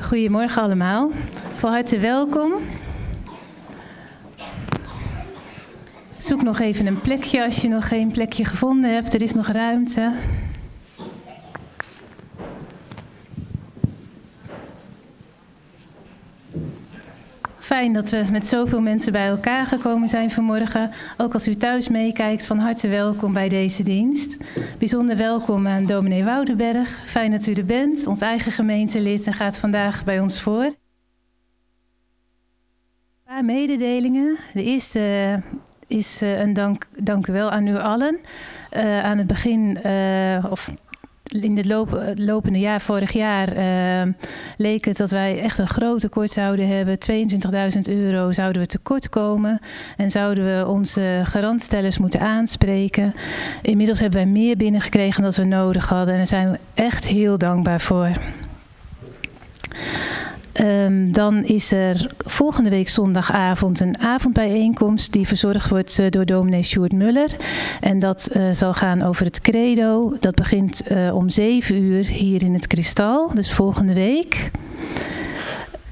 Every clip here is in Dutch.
Goedemorgen allemaal. Van harte welkom. Zoek nog even een plekje als je nog geen plekje gevonden hebt. Er is nog ruimte. Fijn dat we met zoveel mensen bij elkaar gekomen zijn vanmorgen. Ook als u thuis meekijkt, van harte welkom bij deze dienst. Bijzonder welkom aan dominee Woudenberg. Fijn dat u er bent. Ons eigen gemeentelid en gaat vandaag bij ons voor. Een paar mededelingen. De eerste is uh, een dank, dank u wel aan u allen. Uh, aan het begin, of in het lopende jaar, vorig jaar, uh, leek het dat wij echt een groot tekort zouden hebben. 22.000 euro zouden we tekort komen. En zouden we onze garantstellers moeten aanspreken. Inmiddels hebben wij meer binnengekregen dan we nodig hadden. En daar zijn we echt heel dankbaar voor. Um, dan is er volgende week zondagavond een avondbijeenkomst die verzorgd wordt uh, door dominee Sjoerd Muller. En dat uh, zal gaan over het credo. Dat begint uh, om zeven uur hier in het Kristal, dus volgende week.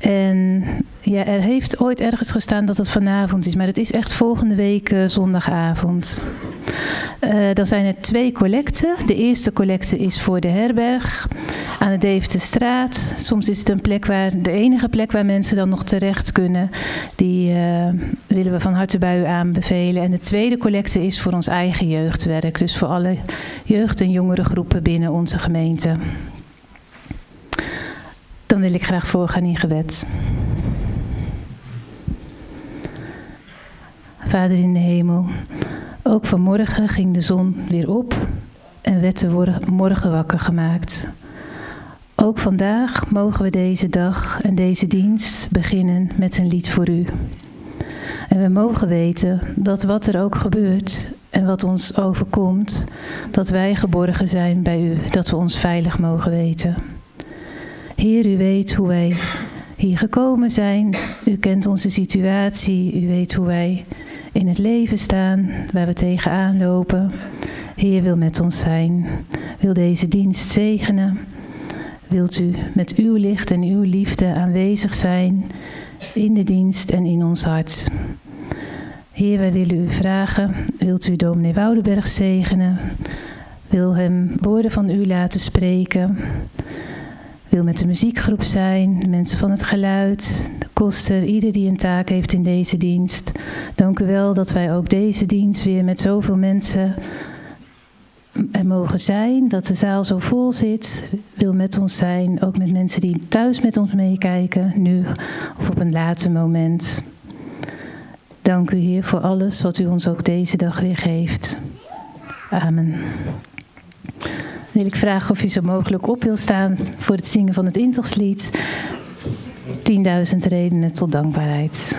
En ja, er heeft ooit ergens gestaan dat het vanavond is, maar het is echt volgende week uh, zondagavond. Uh, dan zijn er twee collecten. De eerste collecte is voor de herberg aan de Deventerstraat. Soms is het een plek waar de enige plek waar mensen dan nog terecht kunnen. Die uh, willen we van harte bij u aanbevelen. En de tweede collecte is voor ons eigen jeugdwerk, dus voor alle jeugd- en jongerengroepen binnen onze gemeente. Dan wil ik graag voorgaan in gebed. Vader in de hemel, ook vanmorgen ging de zon weer op en werd de morgen wakker gemaakt. Ook vandaag mogen we deze dag en deze dienst beginnen met een lied voor u. En we mogen weten dat wat er ook gebeurt en wat ons overkomt, dat wij geborgen zijn bij u, dat we ons veilig mogen weten. Heer, u weet hoe wij hier gekomen zijn. U kent onze situatie. U weet hoe wij in het leven staan, waar we tegenaan lopen. Heer wil met ons zijn. Wil deze dienst zegenen. Wilt u met uw licht en uw liefde aanwezig zijn in de dienst en in ons hart. Heer, wij willen u vragen. Wilt u dominee Woudenberg zegenen? Wil hem woorden van u laten spreken? Wil met de muziekgroep zijn, de mensen van het geluid, de koster, ieder die een taak heeft in deze dienst. Dank u wel dat wij ook deze dienst weer met zoveel mensen er mogen zijn, dat de zaal zo vol zit, wil met ons zijn, ook met mensen die thuis met ons meekijken, nu of op een later moment. Dank u Heer voor alles wat u ons ook deze dag weer geeft. Amen wil ik vragen of u zo mogelijk op wil staan voor het zingen van het intochtslied. 10.000 redenen tot dankbaarheid.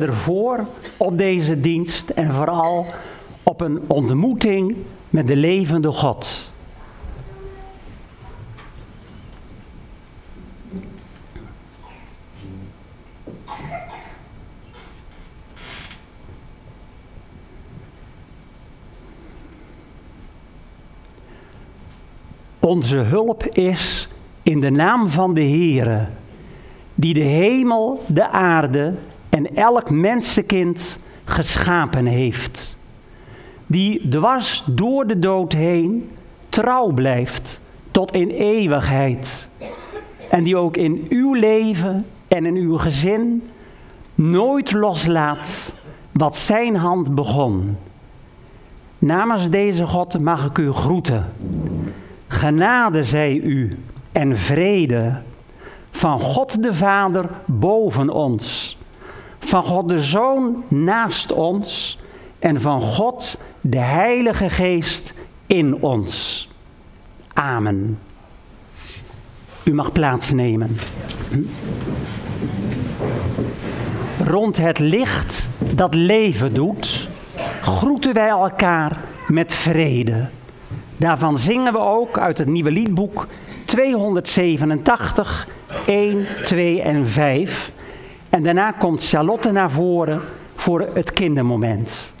Verder voor op deze dienst en vooral op een ontmoeting met de levende God. Onze hulp is in de naam van de Heere, die de hemel, de aarde en elk mensenkind geschapen heeft. Die dwars door de dood heen trouw blijft tot in eeuwigheid. En die ook in uw leven en in uw gezin nooit loslaat wat zijn hand begon. Namens deze God mag ik u groeten. Genade zij u en vrede van God de Vader boven ons, van God de Zoon naast ons en van God de Heilige Geest in ons. Amen. U mag plaatsnemen. Rond het licht dat leven doet, groeten wij elkaar met vrede. Daarvan zingen we ook uit het nieuwe liedboek 287, 1, 2 en 5. En daarna komt Charlotte naar voren voor het kindermoment.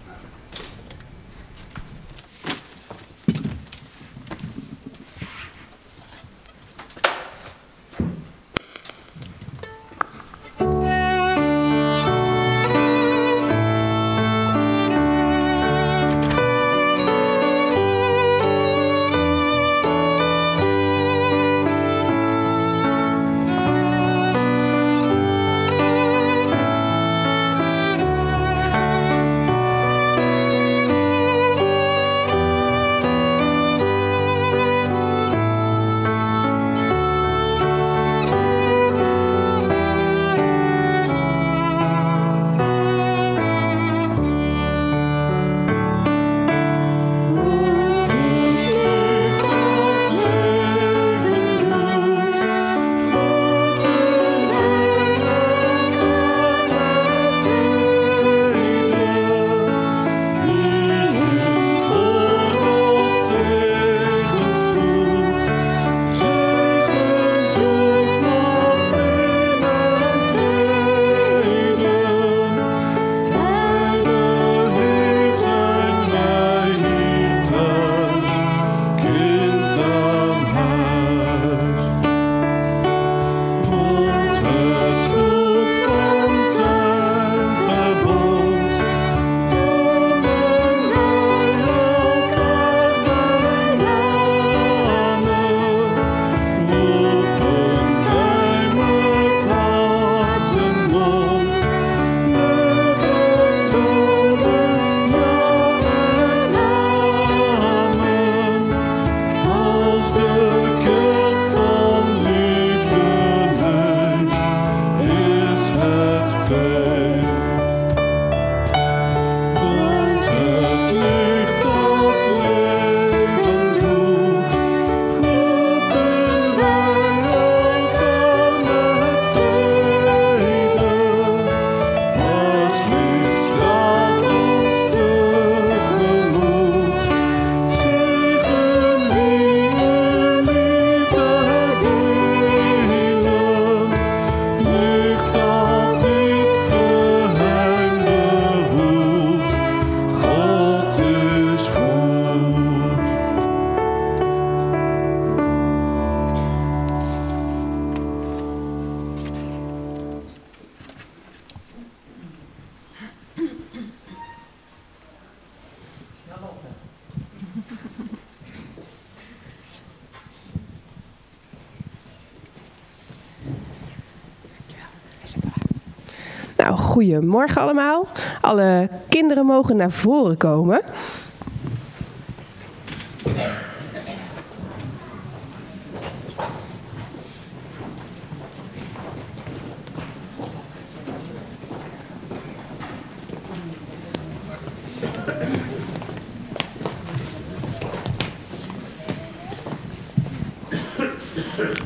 Goedemorgen allemaal. Alle kinderen mogen naar voren komen.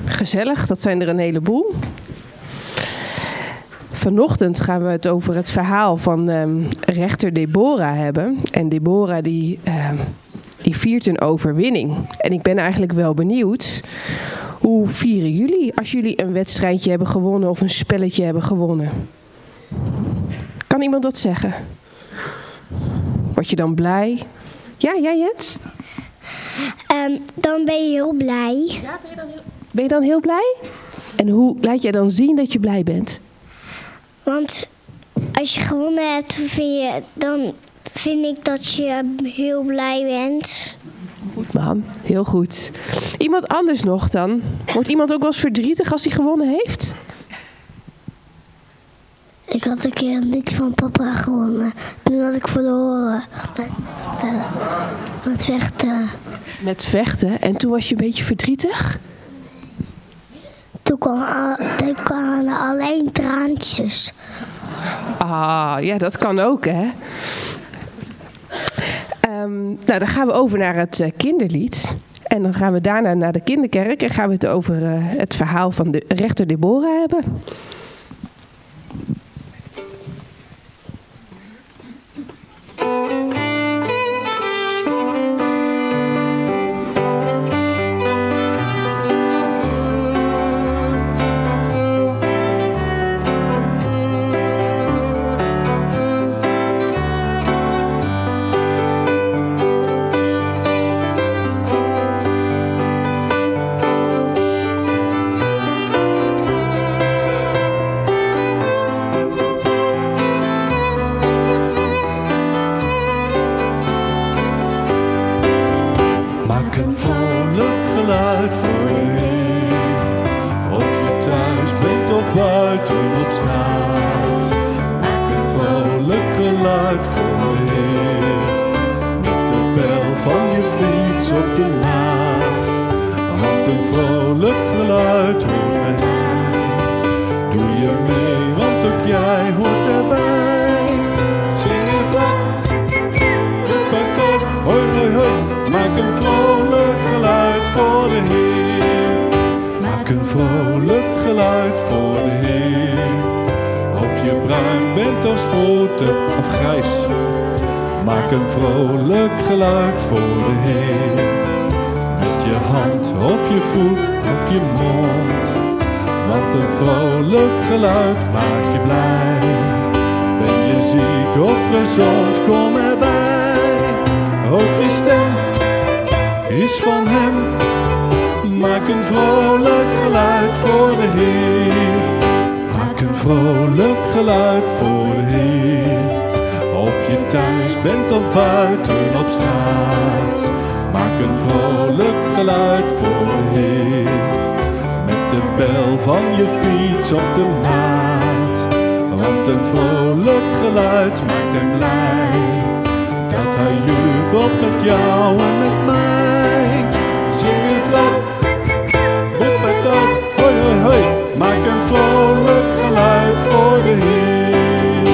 Gezellig, dat zijn er een heleboel. Vanochtend gaan we het over het verhaal van ehm, rechter Deborah hebben. En Deborah die, ehm, die viert een overwinning. En ik ben eigenlijk wel benieuwd, hoe vieren jullie als jullie een wedstrijdje hebben gewonnen of een spelletje hebben gewonnen? Kan iemand dat zeggen? Word je dan blij? Ja, jij Jens? Ehm, dan ben je heel blij. Ben je dan heel blij? En hoe laat jij dan zien dat je blij bent? Want als je gewonnen hebt, vind je, dan vind ik dat je heel blij bent. Goed man, heel goed. Iemand anders nog dan? Wordt iemand ook wel eens verdrietig als hij gewonnen heeft? Ik had een keer een lied van papa gewonnen. Toen had ik verloren. Met, eh, met vechten. Met vechten en toen was je een beetje verdrietig? Toen kwamen alleen traantjes. Ah, ja, dat kan ook, hè? Ehm, nou, dan gaan we over naar het eh, kinderlied. En dan gaan we daarna naar de kinderkerk en gaan we het over eh, het verhaal van de rechter Deborah hebben. Je want ook jij hoort erbij. Zing in tocht, hoi hoi hoi, maak een vrolijk geluid voor de Heer. Maak een vrolijk geluid voor de Heer. Of je bruin bent of sproeten of grijs. Maak een vrolijk geluid voor de Heer. Met je hand of je voet of je mond. Want een vrolijk geluid maakt je blij. Ben je ziek of gezond, kom erbij. Ook je stem is van hem. Maak een vrolijk geluid voor de Heer. Maak een vrolijk geluid voor de Heer. Of je thuis bent of buiten op straat. Maak een vrolijk geluid voor de Heer. De bel van je fiets op de maat. Want een vrolijk geluid maakt hem blij. Dat hij jubelt met jou en met mij. Zing het wat, roep het op, hoi hoi hoi. Maak een vrolijk geluid voor de Heer.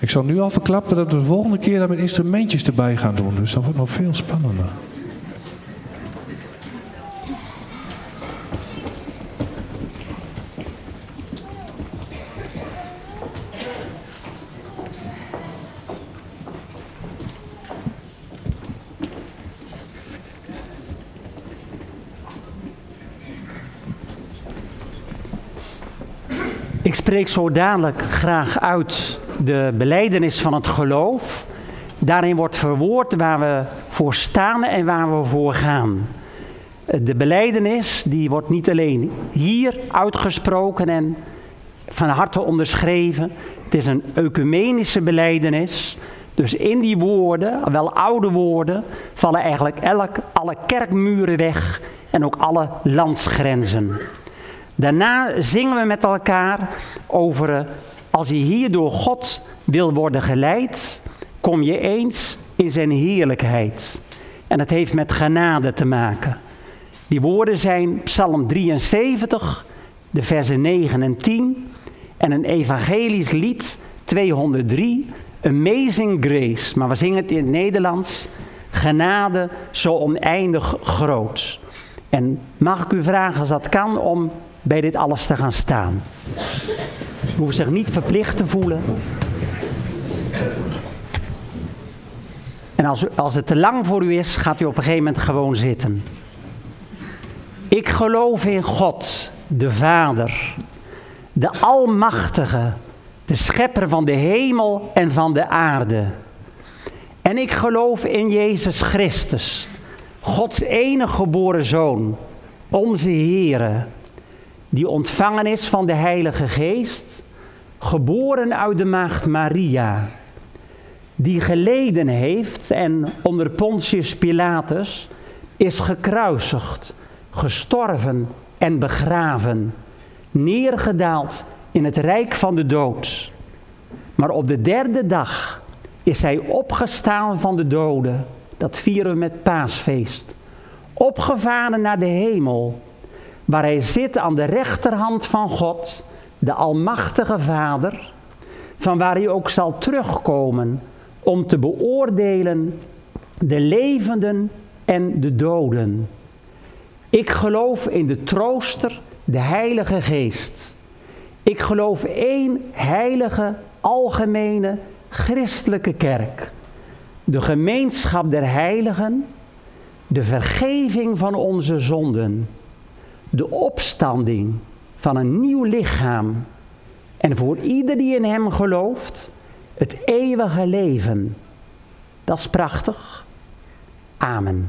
Ik zal nu al verklappen dat we de volgende keer daar met instrumentjes erbij gaan doen. Dus dat wordt nog veel spannender. Spreek zo dadelijk graag uit de beleidenis van het geloof. Daarin wordt verwoord waar we voor staan en waar we voor gaan. De beleidenis die wordt niet alleen hier uitgesproken en van harte onderschreven. Het is een ecumenische beleidenis. Dus in die woorden, wel oude woorden, vallen eigenlijk elk, alle kerkmuren weg en ook alle landsgrenzen. Daarna zingen we met elkaar over eh, als je hier door God wil worden geleid, kom je eens in zijn heerlijkheid. En het heeft met genade te maken. Die woorden zijn Psalm 73, de versen 9 en 10 en een evangelisch lied 203, Amazing Grace. Maar we zingen het in het Nederlands, genade zo oneindig groot. En mag ik u vragen als dat kan om bij dit alles te gaan staan. Ze hoeven zich niet verplicht te voelen. En als, als het te lang voor u is, gaat u op een gegeven moment gewoon zitten. Ik geloof in God, de Vader, de Almachtige, de Schepper van de hemel en van de aarde. En ik geloof in Jezus Christus, Gods enige geboren Zoon, onze Heere, die ontvangen is van de Heilige Geest, geboren uit de Maagd Maria, die geleden heeft en onder Pontius Pilatus is gekruisigd, gestorven en begraven, neergedaald in het rijk van de dood. Maar op de derde dag is hij opgestaan van de doden. Dat vieren we met paasfeest. Opgevaren naar de hemel, waar hij zit aan de rechterhand van God, de Almachtige Vader, van waar hij ook zal terugkomen om te beoordelen de levenden en de doden. Ik geloof in de trooster, de Heilige Geest. Ik geloof één heilige, algemene, christelijke kerk. De gemeenschap der heiligen, de vergeving van onze zonden, de opstanding van een nieuw lichaam en voor ieder die in hem gelooft, het eeuwige leven. Dat is prachtig. Amen.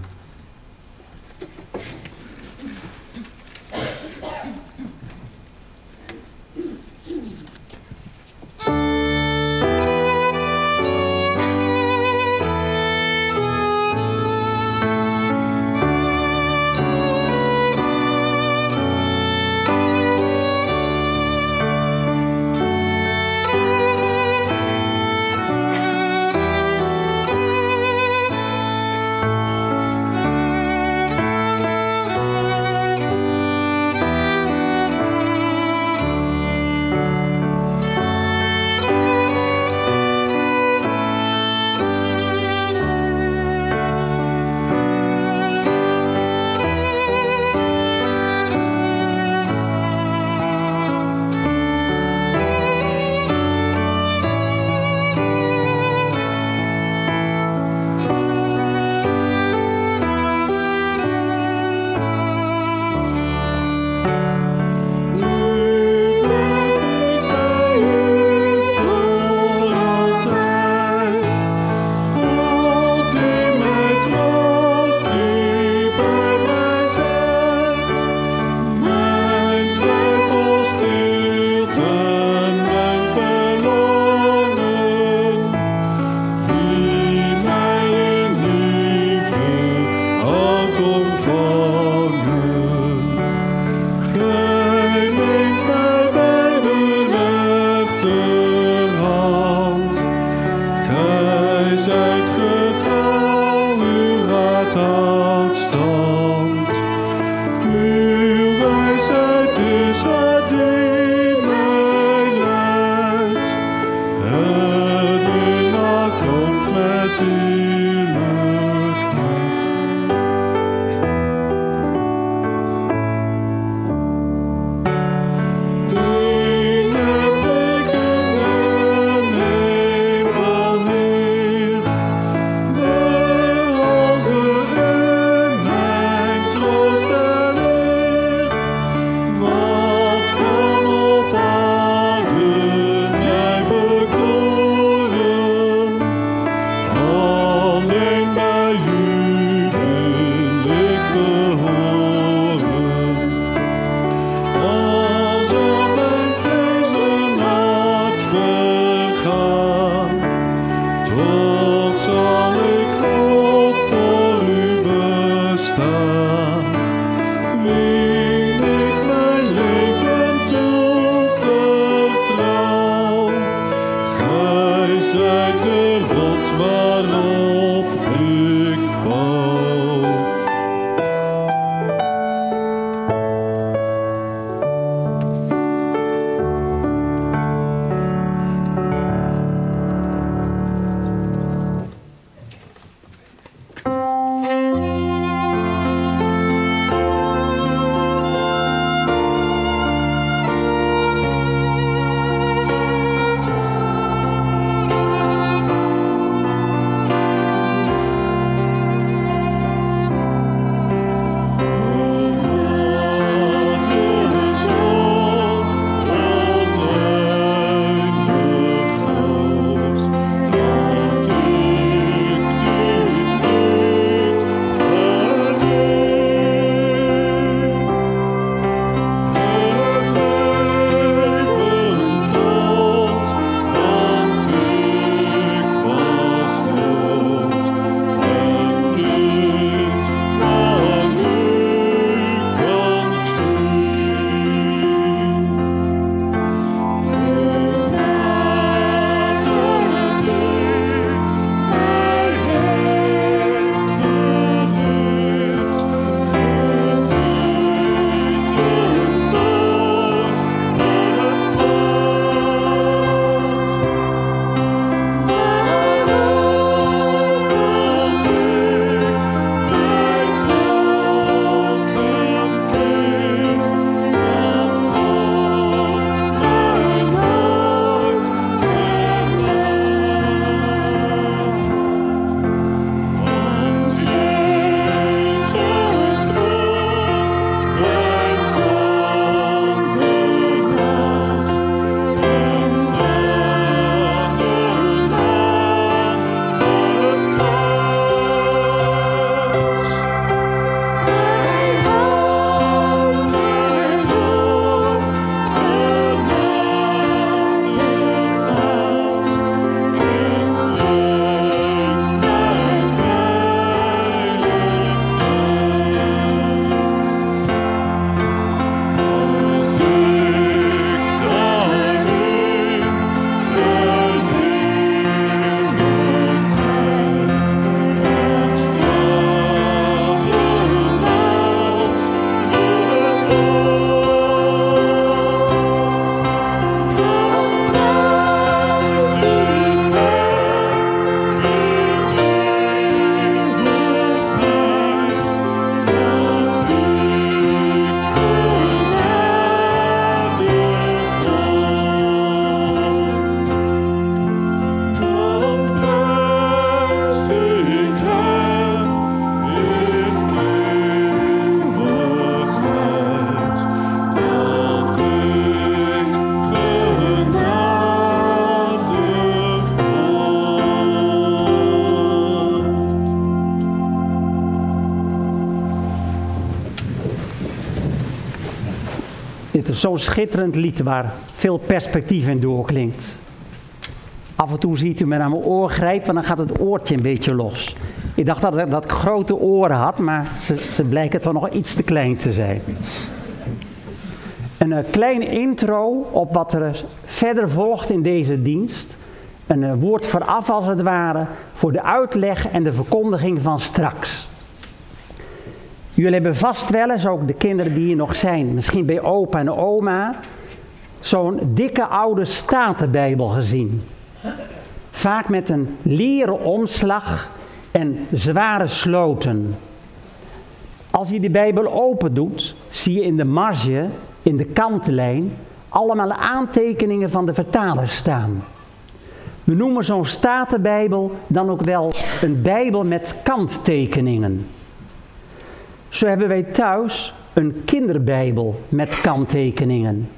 Zo'n schitterend lied waar veel perspectief in doorklinkt. Af en toe ziet u me naar mijn oor grijpen, want dan gaat het oortje een beetje los. Ik dacht dat, dat ik grote oren had, maar ze, ze blijken toch nog iets te klein te zijn. Een uh, kleine intro op wat er verder volgt in deze dienst. Een uh, woord vooraf als het ware voor de uitleg en de verkondiging van straks. Jullie hebben vast wel eens, ook de kinderen die hier nog zijn, misschien bij opa en oma, zo'n dikke oude statenbijbel gezien. Vaak met een leren omslag en zware sloten. Als je de Bijbel open doet, zie je in de marge, in de kantlijn, allemaal aantekeningen van de vertaler staan. We noemen zo'n statenbijbel dan ook wel een Bijbel met kanttekeningen. Zo hebben wij thuis een kinderbijbel met kanttekeningen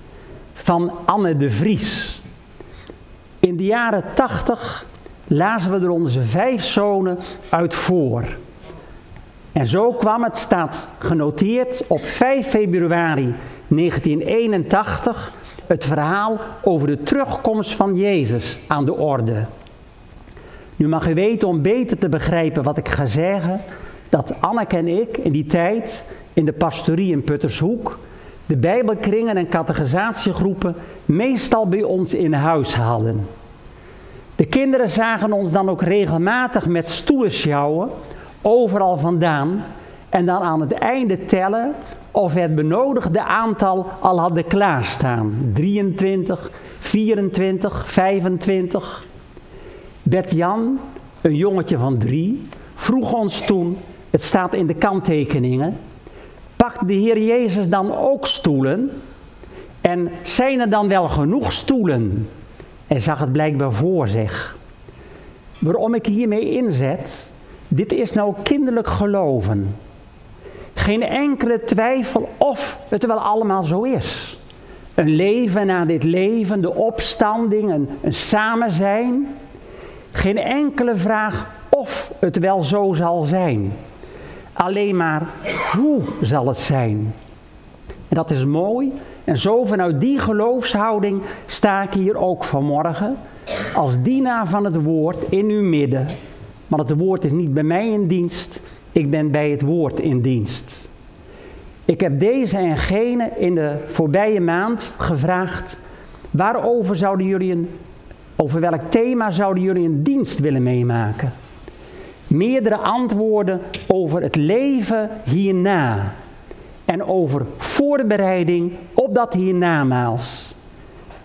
van Anne de Vries. In de jaren tachtig lazen we er onze vijf zonen uit voor. En zo kwam het, staat genoteerd op 5 februari 1981, het verhaal over de terugkomst van Jezus aan de orde. Nu mag u weten om beter te begrijpen wat ik ga zeggen, dat Anneke en ik in die tijd in de pastorie in Puttershoek de bijbelkringen en categorisatiegroepen meestal bij ons in huis hadden. De kinderen zagen ons dan ook regelmatig met stoelen sjouwen, overal vandaan, en dan aan het einde tellen of het benodigde aantal al hadden klaarstaan. 23, 24, 25. Bert-Jan, een jongetje van drie, vroeg ons toen, het staat in de kanttekeningen, pakt de Heer Jezus dan ook stoelen? En zijn er dan wel genoeg stoelen? En zag het blijkbaar voor zich. Waarom ik hiermee inzet, dit is nou kinderlijk geloven. Geen enkele twijfel of het wel allemaal zo is. Een leven na dit leven, de opstanding, een, een samen zijn. Geen enkele vraag of het wel zo zal zijn. Alleen maar hoe zal het zijn? En dat is mooi. En zo vanuit die geloofshouding sta ik hier ook vanmorgen. Als dienaar van het woord in uw midden. Want het woord is niet bij mij in dienst. Ik ben bij het woord in dienst. Ik heb deze en gene in de voorbije maand gevraagd. Waarover zouden jullie een, over welk thema zouden jullie een dienst willen meemaken? Meerdere antwoorden over het leven hierna. En over voorbereiding op dat hiernamaals.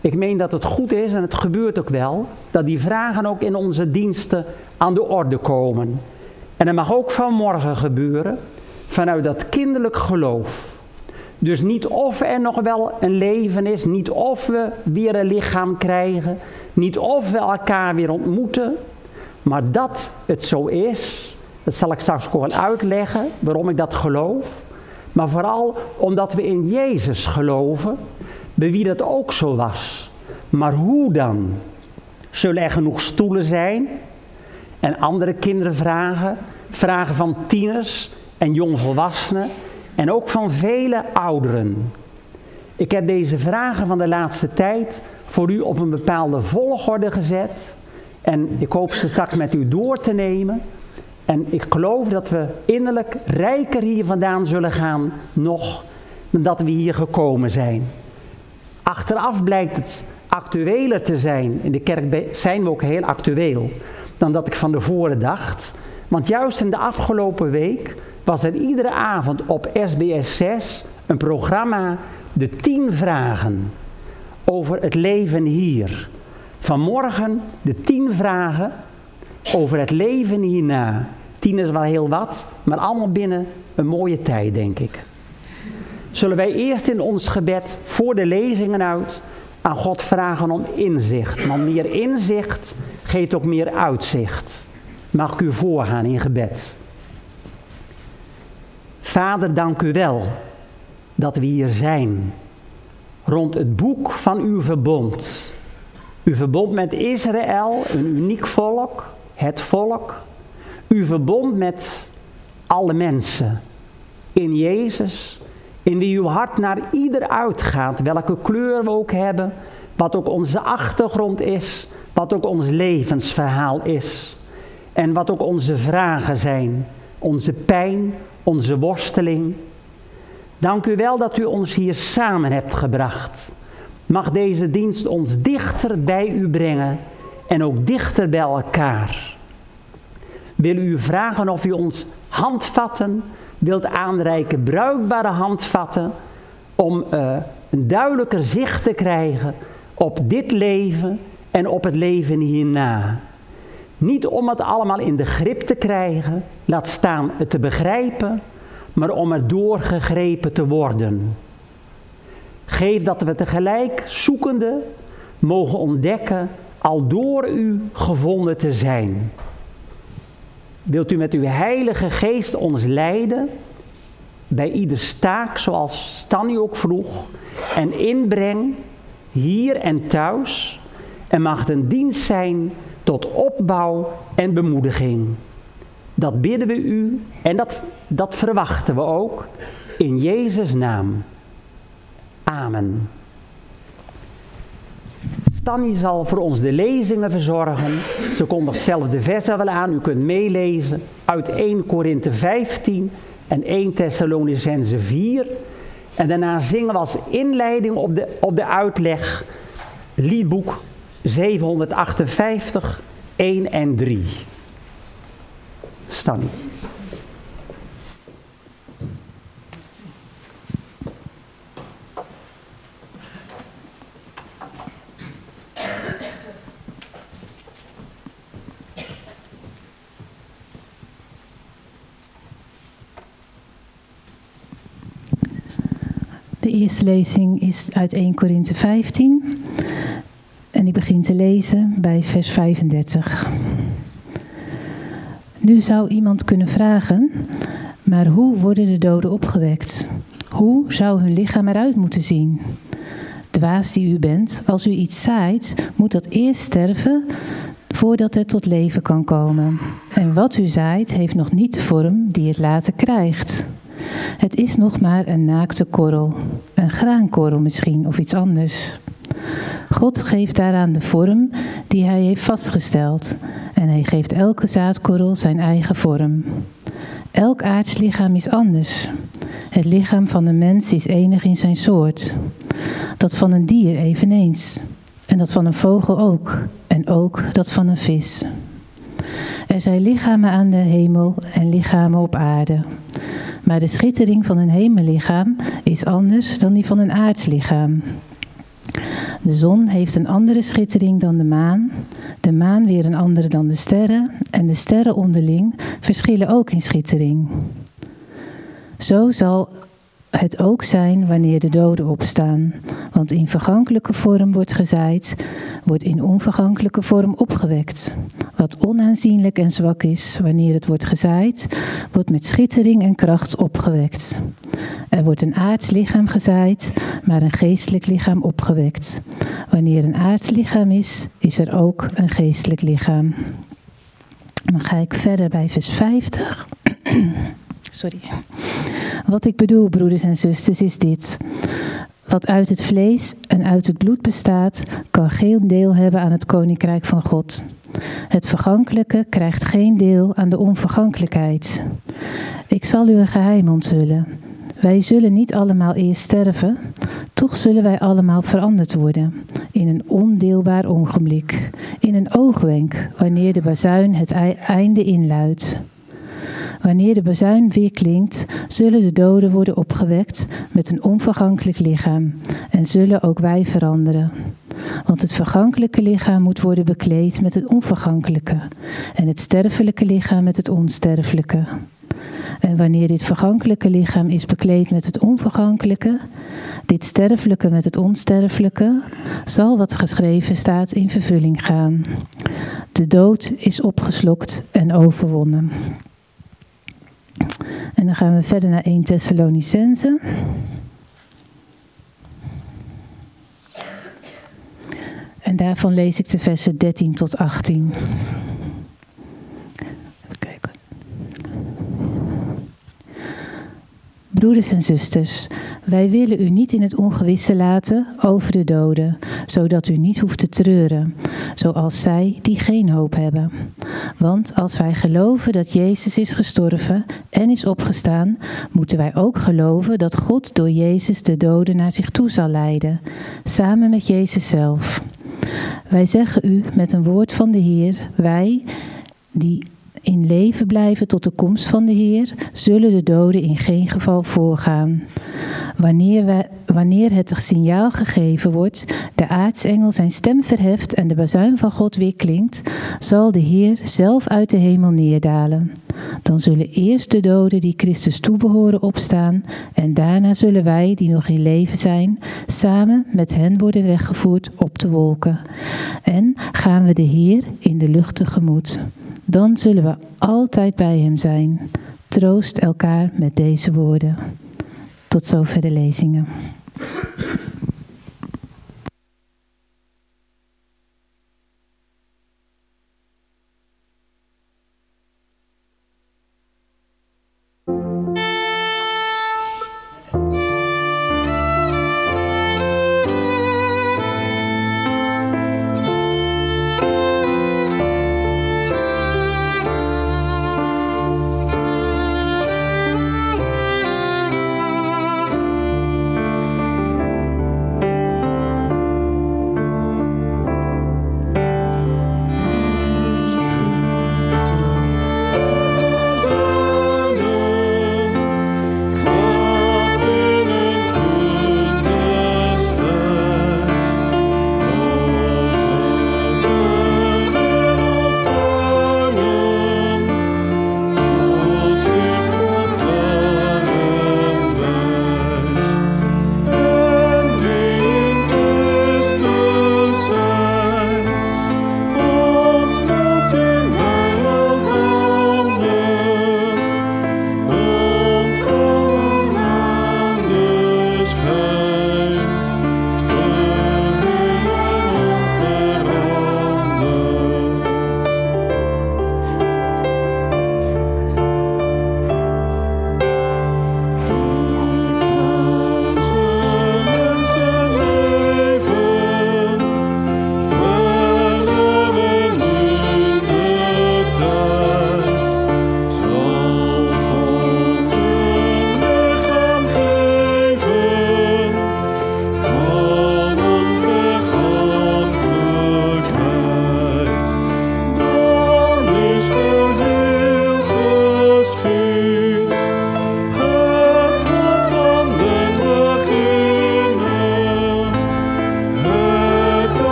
Ik meen dat het goed is, en het gebeurt ook wel, dat die vragen ook in onze diensten aan de orde komen. En dat mag ook vanmorgen gebeuren, vanuit dat kinderlijk geloof. Dus niet of er nog wel een leven is, niet of we weer een lichaam krijgen, niet of we elkaar weer ontmoeten, maar dat het zo is, dat zal ik straks gewoon uitleggen waarom ik dat geloof. Maar vooral omdat we in Jezus geloven, bij wie dat ook zo was. Maar hoe dan? Zullen er genoeg stoelen zijn? En andere kinderen vragen, vragen van tieners en jongvolwassenen en ook van vele ouderen. Ik heb deze vragen van de laatste tijd voor u op een bepaalde volgorde gezet. En ik hoop ze straks met u door te nemen. En ik geloof dat we innerlijk rijker hier vandaan zullen gaan nog dan dat we hier gekomen zijn. Achteraf blijkt het actueler te zijn. In de kerk zijn we ook heel actueel dan dat ik van tevoren dacht. Want juist in de afgelopen week was er iedere avond op SBS 6 een programma De 10 Vragen over het leven hier. Vanmorgen de 10 vragen over het leven hierna. Tien is wel heel wat, maar allemaal binnen een mooie tijd, denk ik. Zullen wij eerst in ons gebed voor de lezingen uit aan God vragen om inzicht. Want meer inzicht geeft ook meer uitzicht. Mag ik u voorgaan in gebed. Vader, dank u wel dat we hier zijn. Rond het boek van uw verbond. Uw verbond met Israël, een uniek volk, het volk. Uw verbond met alle mensen. In Jezus, In wie uw hart naar ieder uitgaat, welke kleur we ook hebben, wat ook onze achtergrond is, wat ook ons levensverhaal is. En wat ook onze vragen zijn, onze pijn, onze worsteling. Dank u wel dat u ons hier samen hebt gebracht. Mag deze dienst ons dichter bij u brengen en ook dichter bij elkaar. Wil u vragen of u ons handvatten wilt aanreiken, bruikbare handvatten, om uh, een duidelijker zicht te krijgen op dit leven en op het leven hierna. Niet om het allemaal in de grip te krijgen, laat staan het te begrijpen, maar om er doorgegrepen te worden. Geef dat we tegelijk zoekende mogen ontdekken al door u gevonden te zijn. Wilt u met uw heilige geest ons leiden bij ieder staak zoals Stanny ook vroeg en inbreng hier en thuis en mag een dienst zijn tot opbouw en bemoediging. Dat bidden we u en dat, dat verwachten we ook in Jezus' naam. Amen. Stanny zal voor ons de lezingen verzorgen. Ze kondigt zelf de versen wel aan. U kunt meelezen uit 1 Korinthe 15 en 1 Thessalonicense 4. En daarna zingen we als inleiding op de, op de uitleg liedboek 758, 1 en 3. Stanny. Eerste lezing is uit 1 Korinthe 15 en ik begin te lezen bij vers 35. Nu zou iemand kunnen vragen, maar hoe worden de doden opgewekt? Hoe zou hun lichaam eruit moeten zien? Dwaas die u bent, als u iets zaait, moet dat eerst sterven voordat het tot leven kan komen. En wat u zaait, heeft nog niet de vorm die het later krijgt. Het is nog maar een naakte korrel, een graankorrel misschien of iets anders. God geeft daaraan de vorm die hij heeft vastgesteld en hij geeft elke zaadkorrel zijn eigen vorm. Elk aards lichaam is anders. Het lichaam van een mens is enig in zijn soort. Dat van een dier eveneens. En dat van een vogel ook. En ook dat van een vis. Er zijn lichamen aan de hemel en lichamen op aarde. Maar de schittering van een hemellichaam is anders dan die van een aardslichaam. De zon heeft een andere schittering dan de maan, de maan weer een andere dan de sterren en de sterren onderling verschillen ook in schittering. Zo zal het ook zijn wanneer de doden opstaan. Want in vergankelijke vorm wordt gezaaid, wordt in onvergankelijke vorm opgewekt. Wat onaanzienlijk en zwak is, wanneer het wordt gezaaid, wordt met schittering en kracht opgewekt. Er wordt een aards lichaam gezaaid, maar een geestelijk lichaam opgewekt. Wanneer een aards lichaam is, is er ook een geestelijk lichaam. Dan ga ik verder bij vers 50. Sorry. Wat ik bedoel, broeders en zusters, is dit. Wat uit het vlees en uit het bloed bestaat, kan geen deel hebben aan het koninkrijk van God. Het vergankelijke krijgt geen deel aan de onvergankelijkheid. Ik zal u een geheim onthullen. Wij zullen niet allemaal eerst sterven, toch zullen wij allemaal veranderd worden. In een ondeelbaar ogenblik, in een oogwenk, wanneer de bazuin het einde inluidt. Wanneer de bazuin weer klinkt, zullen de doden worden opgewekt met een onvergankelijk lichaam en zullen ook wij veranderen. Want het vergankelijke lichaam moet worden bekleed met het onvergankelijke en het sterfelijke lichaam met het onsterfelijke. En wanneer dit vergankelijke lichaam is bekleed met het onvergankelijke, dit sterfelijke met het onsterfelijke, zal wat geschreven staat in vervulling gaan. De dood is opgeslokt en overwonnen. En dan gaan we verder naar 1 Thessalonicense. En daarvan lees ik de versen 13 tot 18. Even kijken. Broeders en zusters, Wij willen u niet in het ongewisse laten over de doden, zodat u niet hoeft te treuren, zoals zij die geen hoop hebben. Want als wij geloven dat Jezus is gestorven en is opgestaan, moeten wij ook geloven dat God door Jezus de doden naar zich toe zal leiden, samen met Jezus zelf. Wij zeggen u met een woord van de Heer, wij die in leven blijven tot de komst van de Heer, zullen de doden in geen geval voorgaan. Wanneer, wanneer het signaal gegeven wordt, de aartsengel zijn stem verheft en de bazuin van God weer klinkt, zal de Heer zelf uit de hemel neerdalen. Dan zullen eerst de doden die Christus toebehoren opstaan en daarna zullen wij, die nog in leven zijn, samen met hen worden weggevoerd op de wolken. En gaan we de Heer in de lucht tegemoet. Dan zullen we altijd bij Hem zijn. Troost elkaar met deze woorden. Tot zover de lezingen.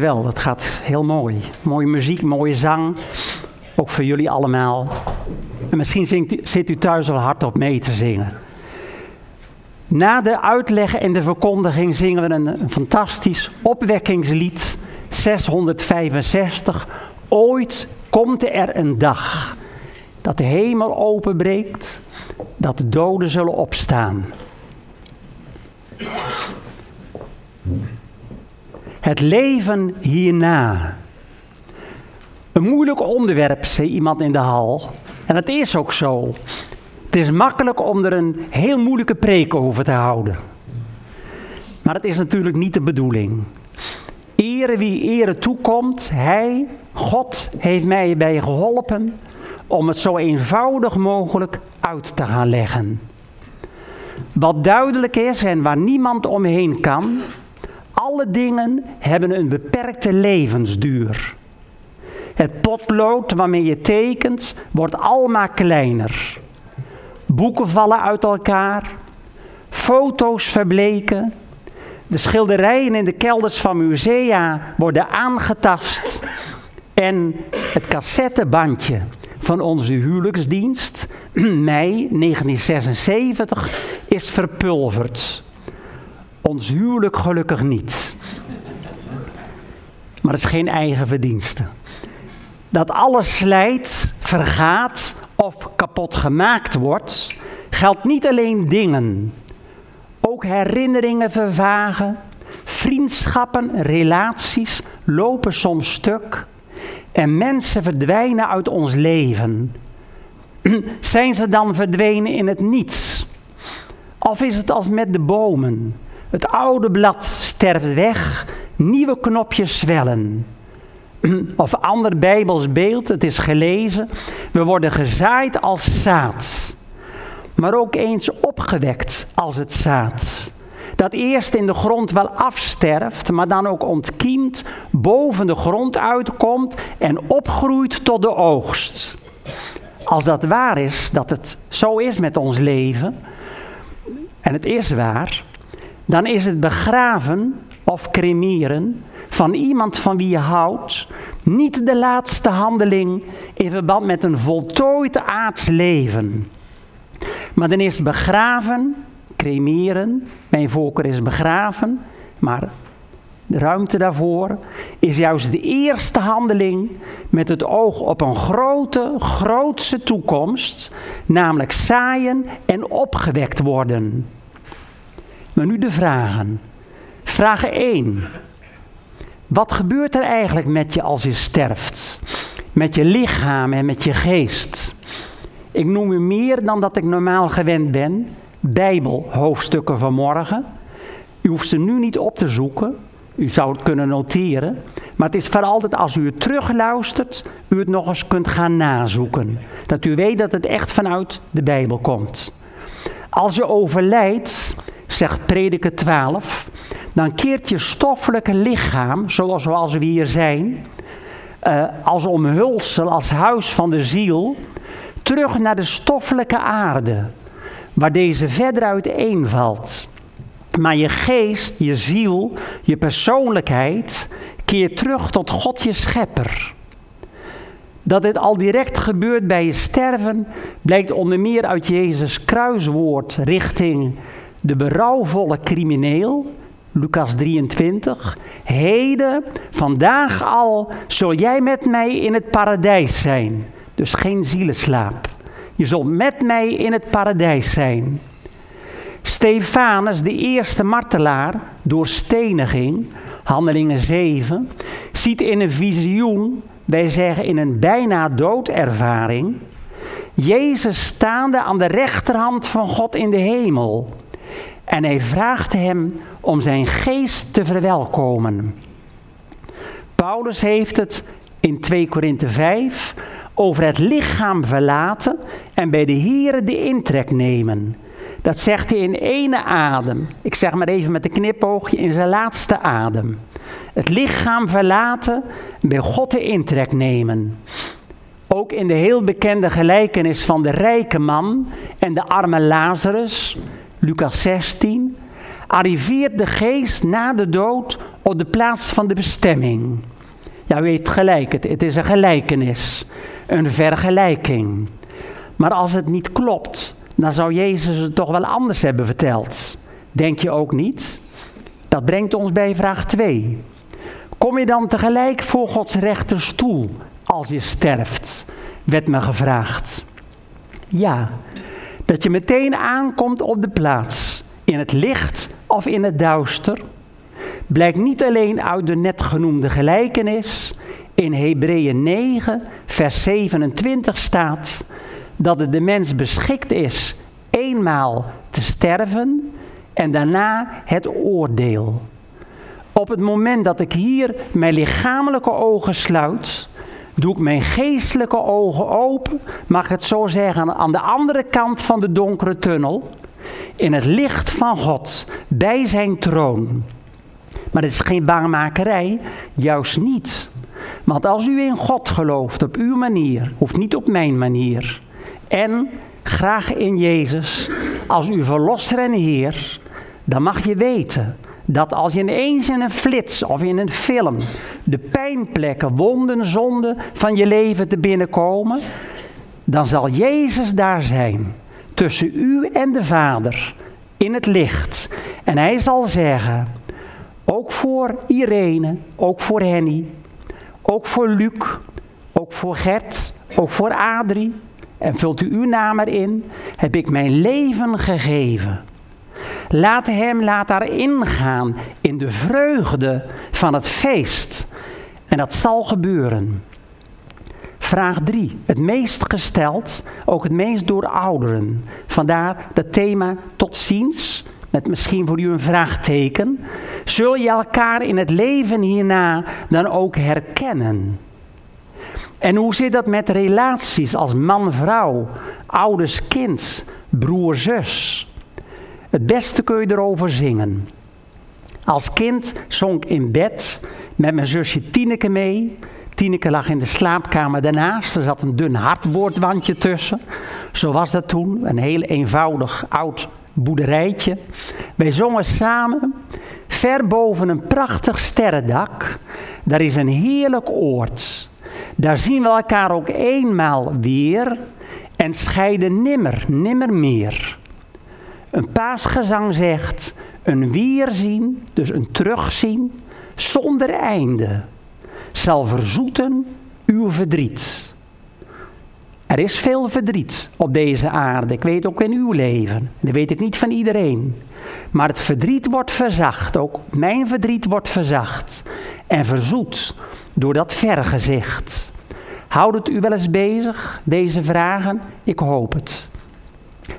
Dankjewel, dat gaat heel mooi. Mooie muziek, mooie zang. Ook voor jullie allemaal. En misschien zingt zit u thuis al hardop mee te zingen. Na de uitleg en de verkondiging zingen we een, een fantastisch opwekkingslied. 665. Ooit komt er een dag dat de hemel openbreekt, dat de doden zullen opstaan. Het leven hierna. Een moeilijk onderwerp, zei iemand in de hal. En dat is ook zo. Het is makkelijk om er een heel moeilijke preek over te houden. Maar dat is natuurlijk niet de bedoeling. Ere wie ere toekomt, Hij, God, heeft mij bij geholpen om het zo eenvoudig mogelijk uit te gaan leggen. Wat duidelijk is en waar niemand omheen kan, alle dingen hebben een beperkte levensduur. Het potlood waarmee je tekent wordt almaar kleiner. Boeken vallen uit elkaar. Foto's verbleken. De schilderijen in de kelders van musea worden aangetast. En het cassettebandje van onze huwelijksdienst, mei 1976, is verpulverd. Ons huwelijk gelukkig niet. Maar het is geen eigen verdienste. Dat alles slijt, vergaat of kapot gemaakt wordt, geldt niet alleen dingen. Ook herinneringen vervagen, vriendschappen, relaties lopen soms stuk en mensen verdwijnen uit ons leven. Zijn ze dan verdwenen in het niets? Of is het als met de bomen? Het oude blad sterft weg, nieuwe knopjes zwellen. Of ander Bijbels beeld, het is gelezen. We worden gezaaid als zaad, maar ook eens opgewekt als het zaad. Dat eerst in de grond wel afsterft, maar dan ook ontkiemt, boven de grond uitkomt en opgroeit tot de oogst. Als dat waar is, dat het zo is met ons leven, en het is waar, dan is het begraven of cremeren van iemand van wie je houdt niet de laatste handeling in verband met een voltooid aards leven. Maar dan is begraven, cremeren, mijn voorkeur is begraven, maar de ruimte daarvoor is juist de eerste handeling met het oog op een grote, grootse toekomst, namelijk zaaien en opgewekt worden. Maar nu de vragen. Vraag 1. Wat gebeurt er eigenlijk met je als je sterft? Met je lichaam en met je geest. Ik noem u meer dan dat ik normaal gewend ben. Bijbelhoofdstukken van morgen. U hoeft ze nu niet op te zoeken. U zou het kunnen noteren. Maar het is vooral dat als u het terugluistert, u het nog eens kunt gaan nazoeken. Dat u weet dat het echt vanuit de Bijbel komt. Als je overlijdt, zegt prediker 12, dan keert je stoffelijke lichaam, zoals, zoals we hier zijn, uh, als omhulsel, als huis van de ziel, terug naar de stoffelijke aarde, waar deze verder uiteenvalt. Maar je geest, je ziel, je persoonlijkheid keert terug tot God je schepper. Dat dit al direct gebeurt bij je sterven, blijkt onder meer uit Jezus' kruiswoord richting de berouwvolle crimineel, Lucas 23. Heden, vandaag al, zul jij met mij in het paradijs zijn. Dus geen zielenslaap. Je zult met mij in het paradijs zijn. Stefanus, de eerste martelaar door steniging, Handelingen 7, ziet in een visioen, wij zeggen in een bijna doodervaring, Jezus staande aan de rechterhand van God in de hemel. En hij vraagt hem om zijn geest te verwelkomen. Paulus heeft het in 2 Korinthe 5 over het lichaam verlaten en bij de Here de intrek nemen. Dat zegt hij in ene adem. Ik zeg maar even met een knipoogje in zijn laatste adem. Het lichaam verlaten, bij God de intrek nemen. Ook in de heel bekende gelijkenis van de rijke man en de arme Lazarus, Lucas 16, arriveert de geest na de dood op de plaats van de bestemming. Ja, weet gelijk, het, het is een gelijkenis, een vergelijking. Maar als het niet klopt, dan zou Jezus het toch wel anders hebben verteld. Denk je ook niet? Dat brengt ons bij vraag 2. Kom je dan tegelijk voor Gods rechterstoel als je sterft? Werd me gevraagd. Ja, dat je meteen aankomt op de plaats, in het licht of in het duister, blijkt niet alleen uit de net genoemde gelijkenis. In Hebreeën 9, vers 27 staat dat het de mens beschikt is eenmaal te sterven en daarna het oordeel. Op het moment dat ik hier mijn lichamelijke ogen sluit, doe ik mijn geestelijke ogen open, mag het zo zeggen, aan de andere kant van de donkere tunnel, in het licht van God, bij zijn troon. Maar het is geen bangmakerij, juist niet. Want als u in God gelooft op uw manier, hoeft niet op mijn manier, en graag in Jezus als uw verlosser en Heer, dan mag je weten dat als je ineens in een flits of in een film de pijnplekken, wonden, zonden van je leven te binnenkomen, dan zal Jezus daar zijn tussen u en de Vader in het licht. En hij zal zeggen, ook voor Irene, ook voor Henny, ook voor Luc, ook voor Gert, ook voor Adrie, en vult u uw naam erin, heb ik mijn leven gegeven. Laat hem, laat daar ingaan in de vreugde van het feest. En dat zal gebeuren. Vraag 3. Het meest gesteld, ook het meest door ouderen. Vandaar het thema tot ziens, met misschien voor u een vraagteken. Zul je elkaar in het leven hierna dan ook herkennen? En hoe zit dat met relaties als man-vrouw, ouders-kind, broer-zus? Het beste kun je erover zingen. Als kind zong ik in bed met mijn zusje Tineke mee. Tineke lag in de slaapkamer daarnaast. Er zat een dun hardboordwandje tussen. Zo was dat toen. Een heel eenvoudig oud boerderijtje. Wij zongen samen. Ver boven een prachtig sterrendak. Daar is een heerlijk oord. Daar zien we elkaar ook eenmaal weer. En scheiden nimmer, nimmer meer. Een paasgezang zegt, een weerzien, dus een terugzien, zonder einde, zal verzoeten uw verdriet. Er is veel verdriet op deze aarde. Ik weet ook in uw leven. Dat weet ik niet van iedereen. Maar het verdriet wordt verzacht. Ook mijn verdriet wordt verzacht. En verzoet door dat vergezicht. Houdt het u wel eens bezig, deze vragen? Ik hoop het.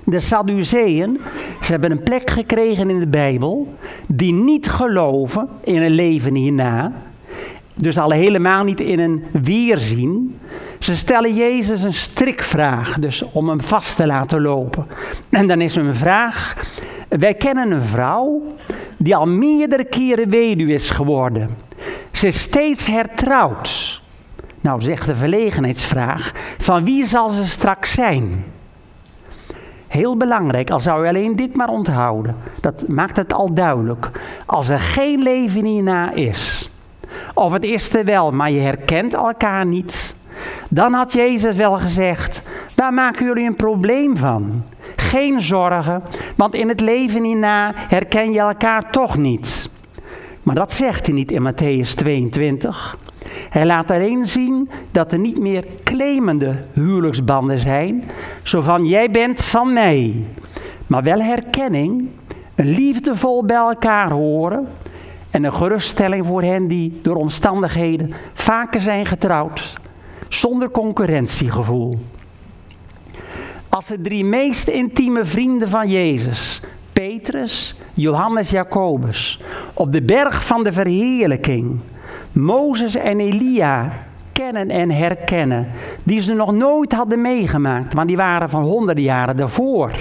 De Sadduceeën, ze hebben een plek gekregen in de Bijbel, die niet geloven in een leven hierna. Dus al helemaal niet in een weerzien. Ze stellen Jezus een strikvraag, dus om hem vast te laten lopen. En dan is een vraag, wij kennen een vrouw die al meerdere keren weduwe is geworden. Ze is steeds hertrouwd. Nou, zegt de verlegenheidsvraag, van wie zal ze straks zijn? Heel belangrijk, al zou je alleen dit maar onthouden. Dat maakt het al duidelijk. Als er geen leven hierna is, of het is er wel, maar je herkent elkaar niet, dan had Jezus wel gezegd, waar maken jullie een probleem van? Geen zorgen, want in het leven hierna herken je elkaar toch niet. Maar dat zegt hij niet in Matthäus 22. Hij laat alleen zien dat er niet meer claimende huwelijksbanden zijn, zo van jij bent van mij. Maar wel herkenning, een liefdevol bij elkaar horen en een geruststelling voor hen die door omstandigheden vaker zijn getrouwd, zonder concurrentiegevoel. Als de drie meest intieme vrienden van Jezus, Petrus, Johannes, Jacobus, op de berg van de verheerlijking, Mozes en Elia kennen en herkennen, die ze nog nooit hadden meegemaakt, want die waren van honderden jaren daarvoor.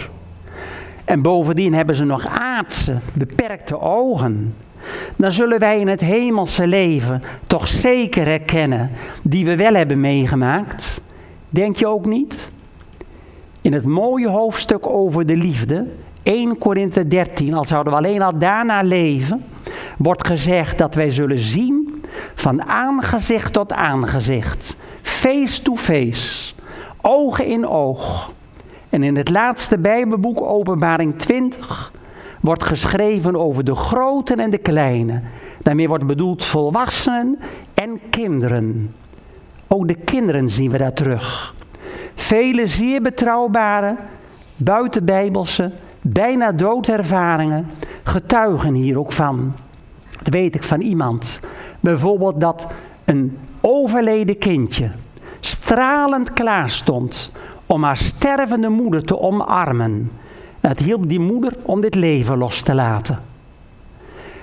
En bovendien hebben ze nog aardse, beperkte ogen. Dan zullen wij in het hemelse leven toch zeker herkennen die we wel hebben meegemaakt. Denk je ook niet? In het mooie hoofdstuk over de liefde, 1 Korinthe 13, al zouden we alleen al daarna leven, wordt gezegd dat wij zullen zien van aangezicht tot aangezicht, face to face, oog in oog. En in het laatste Bijbelboek, Openbaring 20, wordt geschreven over de groten en de kleine. Daarmee wordt bedoeld volwassenen en kinderen. Ook de kinderen zien we daar terug. Vele zeer betrouwbare, buitenbijbelse, bijna doodervaringen getuigen hier ook van. Dat weet ik van iemand. Bijvoorbeeld dat een overleden kindje stralend klaar stond om haar stervende moeder te omarmen. Het hielp die moeder om dit leven los te laten.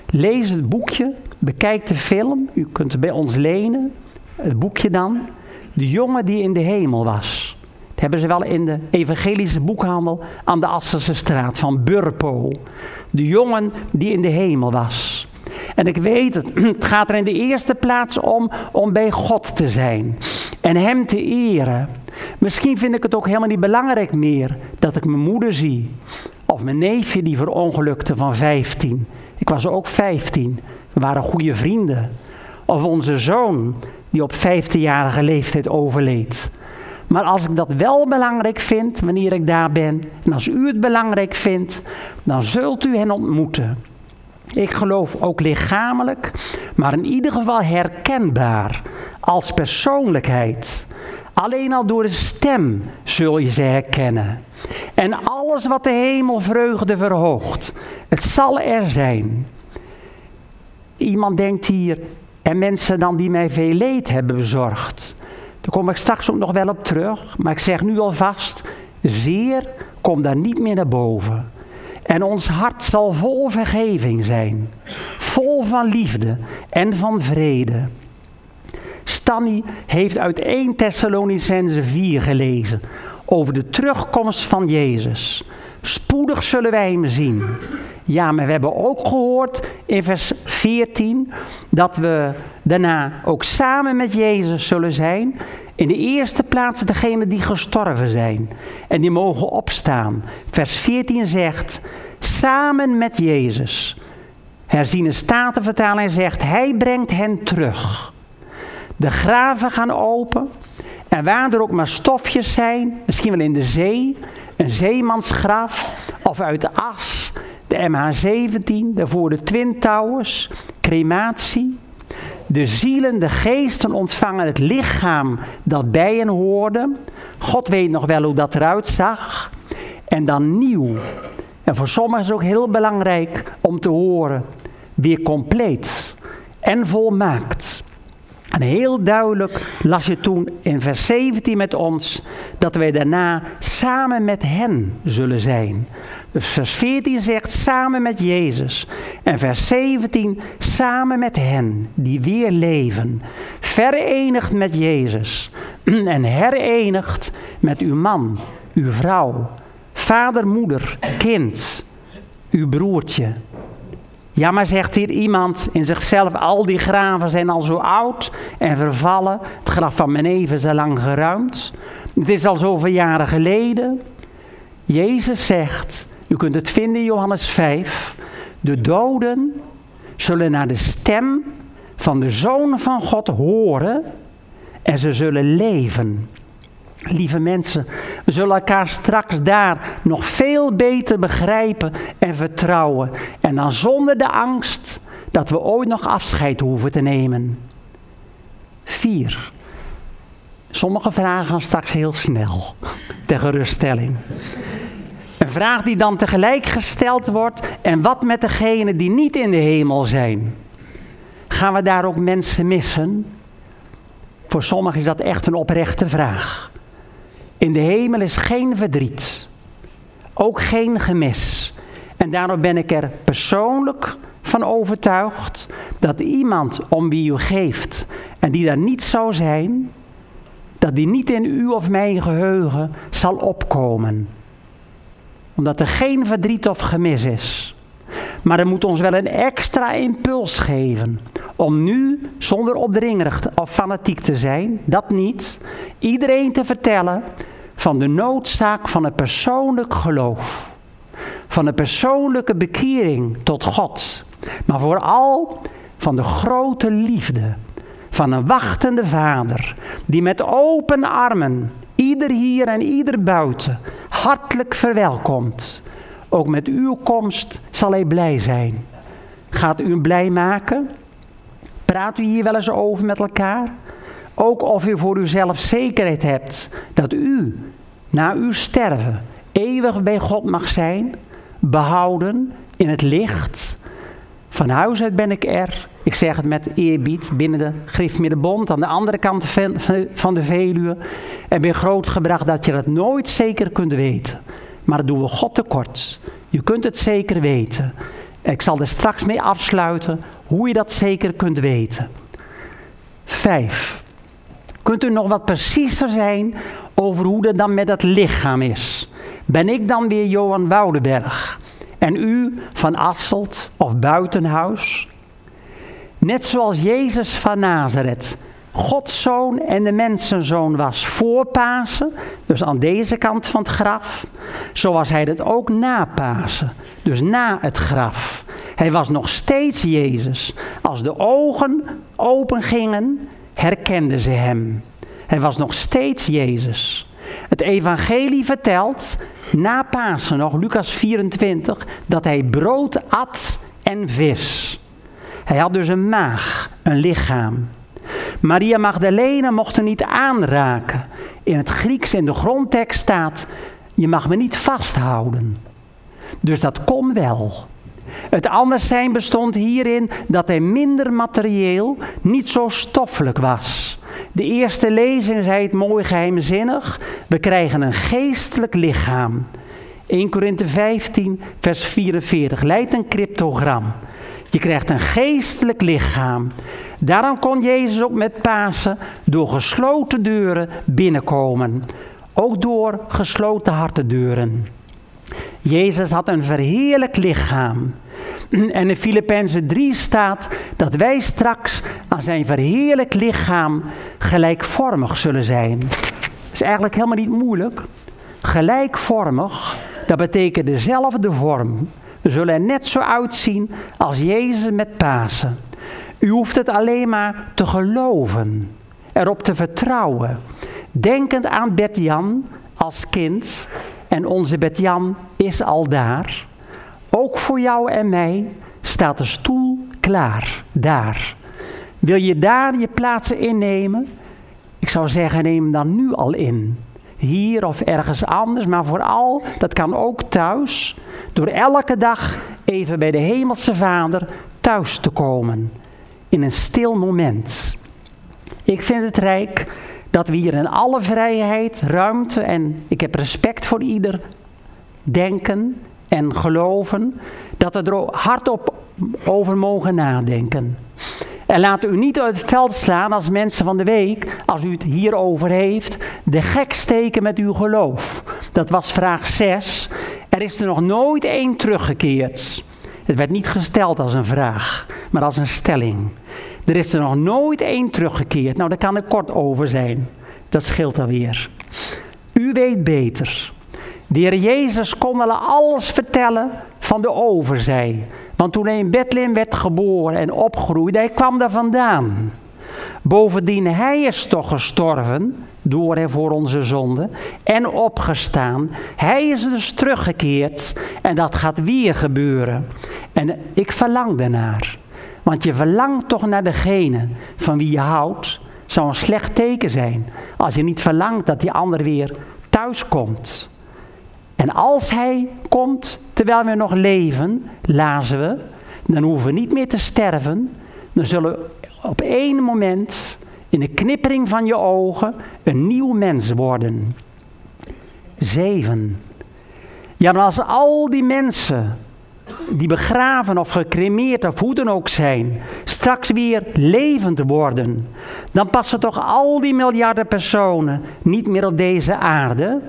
Lees het boekje, bekijk de film, u kunt het bij ons lenen. Het boekje dan, de jongen die in de hemel was. Dat hebben ze wel in de evangelische boekhandel aan de Assense straat van Burpo. De jongen die in de hemel was. En ik weet het, het gaat er in de eerste plaats om om bij God te zijn en Hem te eren. Misschien vind ik het ook helemaal niet belangrijk meer dat ik mijn moeder zie. Of mijn neefje die verongelukte van 15. Ik was ook 15. We waren goede vrienden. Of onze zoon die op 15-jarige leeftijd overleed. Maar als ik dat wel belangrijk vind wanneer ik daar ben, en als u het belangrijk vindt, dan zult u hen ontmoeten. Ik geloof ook lichamelijk, maar in ieder geval herkenbaar als persoonlijkheid. Alleen al door de stem zul je ze herkennen. En alles wat de hemel vreugde verhoogt, het zal er zijn. Iemand denkt hier, en mensen dan die mij veel leed hebben bezorgd. Daar kom ik straks ook nog wel op terug, maar ik zeg nu alvast, zeer kom daar niet meer naar boven. En ons hart zal vol vergeving zijn, vol van liefde en van vrede. Stanny heeft uit 1 Thessalonicense 4 gelezen over de terugkomst van Jezus. Spoedig zullen wij hem zien. Ja, maar we hebben ook gehoord in vers 14 dat we daarna ook samen met Jezus zullen zijn. In de eerste plaats degene die gestorven zijn en die mogen opstaan. Vers 14 zegt, samen met Jezus. Herziene Statenvertaling zegt, hij brengt hen terug. De graven gaan open. En waar er ook maar stofjes zijn, misschien wel in de zee, een zeemansgraf of uit de as, de MH17, daarvoor de Twin Towers, crematie. De zielen, de geesten ontvangen het lichaam dat bij hen hoorde. God weet nog wel hoe dat eruit zag. En dan nieuw. En voor sommigen is ook heel belangrijk om te horen. Weer compleet en volmaakt. En heel duidelijk las je toen in vers 17 met ons dat wij daarna samen met hen zullen zijn. Dus vers 14 zegt samen met Jezus. En vers 17 samen met hen die weer leven. Verenigd met Jezus. En herenigd met uw man, uw vrouw, vader, moeder, kind, uw broertje, ja, maar zegt hier iemand in zichzelf, al die graven zijn al zo oud en vervallen. Het graf van mijn neef is al lang geruimd. Het is al zoveel jaren geleden. Jezus zegt, u kunt het vinden in Johannes 5, de doden zullen naar de stem van de Zoon van God horen en ze zullen leven. Lieve mensen, we zullen elkaar straks daar nog veel beter begrijpen en vertrouwen. En dan zonder de angst dat we ooit nog afscheid hoeven te nemen. Vier. Sommige vragen gaan straks heel snel, ter geruststelling. Een vraag die dan tegelijk gesteld wordt, en wat met degenen die niet in de hemel zijn? Gaan we daar ook mensen missen? Voor sommigen is dat echt een oprechte vraag. In de hemel is geen verdriet, ook geen gemis. En daarom ben ik er persoonlijk van overtuigd dat iemand om wie u geeft en die daar niet zou zijn, dat die niet in u of mijn geheugen zal opkomen. Omdat er geen verdriet of gemis is. Maar er moet ons wel een extra impuls geven om nu, zonder opdringerig of fanatiek te zijn, dat niet, iedereen te vertellen van de noodzaak van een persoonlijk geloof. Van een persoonlijke bekering tot God. Maar vooral van de grote liefde van een wachtende vader die met open armen ieder hier en ieder buiten hartelijk verwelkomt. Ook met uw komst zal hij blij zijn. Gaat u hem blij maken? Praat u hier wel eens over met elkaar? Ook of u voor uzelf zekerheid hebt dat u na uw sterven eeuwig bij God mag zijn, behouden in het licht. Van huis uit ben ik er, ik zeg het met eerbied, binnen de Griffmiddenbond, aan de andere kant van de Veluwe. En ben grootgebracht dat je dat nooit zeker kunt weten. Maar dat doen we God tekort. Je kunt het zeker weten. Ik zal er straks mee afsluiten hoe je dat zeker kunt weten. Vijf. Kunt u nog wat preciezer zijn over hoe dat dan met dat lichaam is? Ben ik dan weer Johan Woudenberg? En u van Asselt of Buitenhuis? Net zoals Jezus van Nazareth, Gods zoon en de mensenzoon was voor Pasen, dus aan deze kant van het graf, zo was hij dat ook na Pasen, dus na het graf. Hij was nog steeds Jezus. Als de ogen open gingen, herkenden ze hem. Hij was nog steeds Jezus. Het evangelie vertelt, na Pasen nog, Lucas 24, dat hij brood at en vis. Hij had dus een maag, een lichaam. Maria Magdalena mocht er niet aanraken. In het Grieks in de grondtekst staat, je mag me niet vasthouden. Dus dat kon wel. Het anders zijn bestond hierin dat hij minder materieel, niet zo stoffelijk was. De eerste lezing zei het mooi geheimzinnig. We krijgen een geestelijk lichaam. 1 Korinthe 15, vers 44. Leidt een cryptogram. Je krijgt een geestelijk lichaam. Daarom kon Jezus ook met Pasen door gesloten deuren binnenkomen. Ook door gesloten hartendeuren. Jezus had een verheerlijk lichaam. En in Filippenzen 3 staat dat wij straks aan zijn verheerlijk lichaam gelijkvormig zullen zijn. Dat is eigenlijk helemaal niet moeilijk. Gelijkvormig, dat betekent dezelfde vorm. Zullen er net zo uitzien als Jezus met Pasen. U hoeft het alleen maar te geloven, erop te vertrouwen. Denkend aan Bert-Jan als kind, en onze Bert-Jan is al daar. Ook voor jou en mij staat de stoel klaar, daar. Wil je daar je plaatsen innemen? Ik zou zeggen, neem hem dan nu al in. Hier of ergens anders, maar vooral, dat kan ook thuis, door elke dag even bij de Hemelse Vader thuis te komen. In een stil moment. Ik vind het rijk dat we hier in alle vrijheid, ruimte en ik heb respect voor ieder denken en geloven, dat we er hardop over mogen nadenken. En laat u niet uit het veld slaan als mensen van de week, als u het hierover heeft, de gek steken met uw geloof. Dat was vraag 6. Er is er nog nooit één teruggekeerd. Het werd niet gesteld als een vraag, maar als een stelling. Er is er nog nooit één teruggekeerd. Nou, daar kan ik kort over zijn. Dat scheelt alweer. U weet beter. De heer Jezus kon wel alles vertellen van de overzij. Want toen hij in Bethlehem werd geboren en opgroeide, hij kwam daar vandaan. Bovendien, hij is toch gestorven door en voor onze zonde en opgestaan. Hij is dus teruggekeerd en dat gaat weer gebeuren. En ik verlang daarnaar. Want je verlangt toch naar degene van wie je houdt. Zou een slecht teken zijn als je niet verlangt dat die ander weer thuis komt. En als hij komt terwijl we nog leven, lazen we, dan hoeven we niet meer te sterven. Dan zullen we op één moment, in de knippering van je ogen, een nieuw mens worden. Zeven. Ja, maar als al die mensen die begraven of gecremeerd of hoe dan ook zijn, straks weer levend worden, dan passen toch al die miljarden personen niet meer op deze aarde?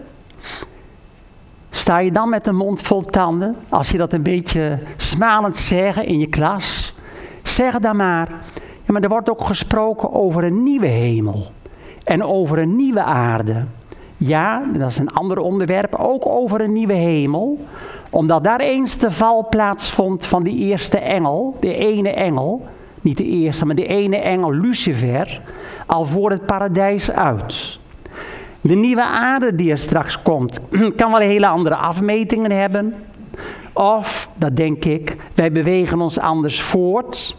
Sta je dan met een mond vol tanden, als je dat een beetje smalend zegt in je klas? Zeg dan maar, ja, maar er wordt ook gesproken over een nieuwe hemel en over een nieuwe aarde. Ja, dat is een ander onderwerp, ook over een nieuwe hemel. Omdat daar eens de val plaatsvond van die eerste engel, de ene engel. Niet de eerste, maar de ene engel, Lucifer, al voor het paradijs uit. De nieuwe aarde die er straks komt, kan wel hele andere afmetingen hebben. Of, dat denk ik, wij bewegen ons anders voort.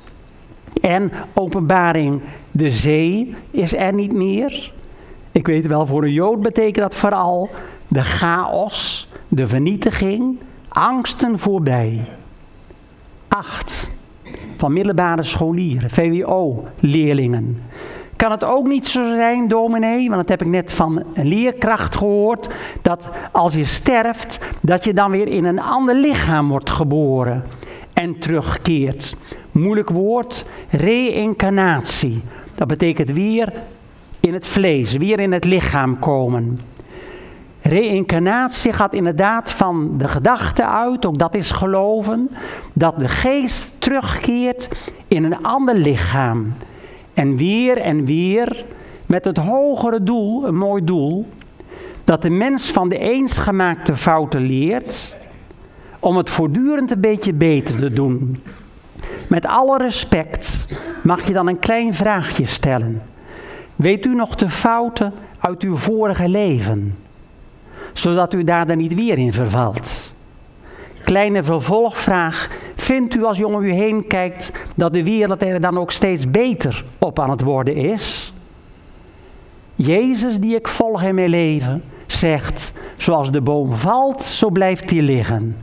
En openbaring, de zee is er niet meer. Ik weet wel, voor een Jood betekent dat vooral de chaos, de vernietiging, angsten voorbij. Acht. Van middelbare scholieren, VWO-leerlingen. Kan het ook niet zo zijn, dominee, want dat heb ik net van een leerkracht gehoord, dat als je sterft, dat je dan weer in een ander lichaam wordt geboren en terugkeert. Moeilijk woord, reïncarnatie. Dat betekent weer in het vlees, weer in het lichaam komen. Reïncarnatie gaat inderdaad van de gedachte uit, ook dat is geloven, dat de geest terugkeert in een ander lichaam. En weer en weer met het hogere doel, een mooi doel, dat de mens van de eens gemaakte fouten leert, om het voortdurend een beetje beter te doen. Met alle respect mag je dan een klein vraagje stellen. Weet u nog de fouten uit uw vorige leven? Zodat u daar dan niet weer in vervalt. Kleine vervolgvraag. Vindt u als u om u heen kijkt dat de wereld er dan ook steeds beter op aan het worden is? Jezus die ik volg in mijn leven zegt, zoals de boom valt, zo blijft hij liggen.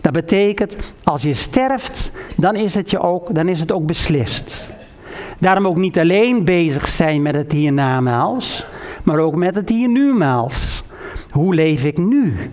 Dat betekent, als je sterft, dan is het, je ook, dan is het ook beslist. Daarom ook niet alleen bezig zijn met het hiernamaals, maar ook met het hier numaals. Hoe leef ik nu?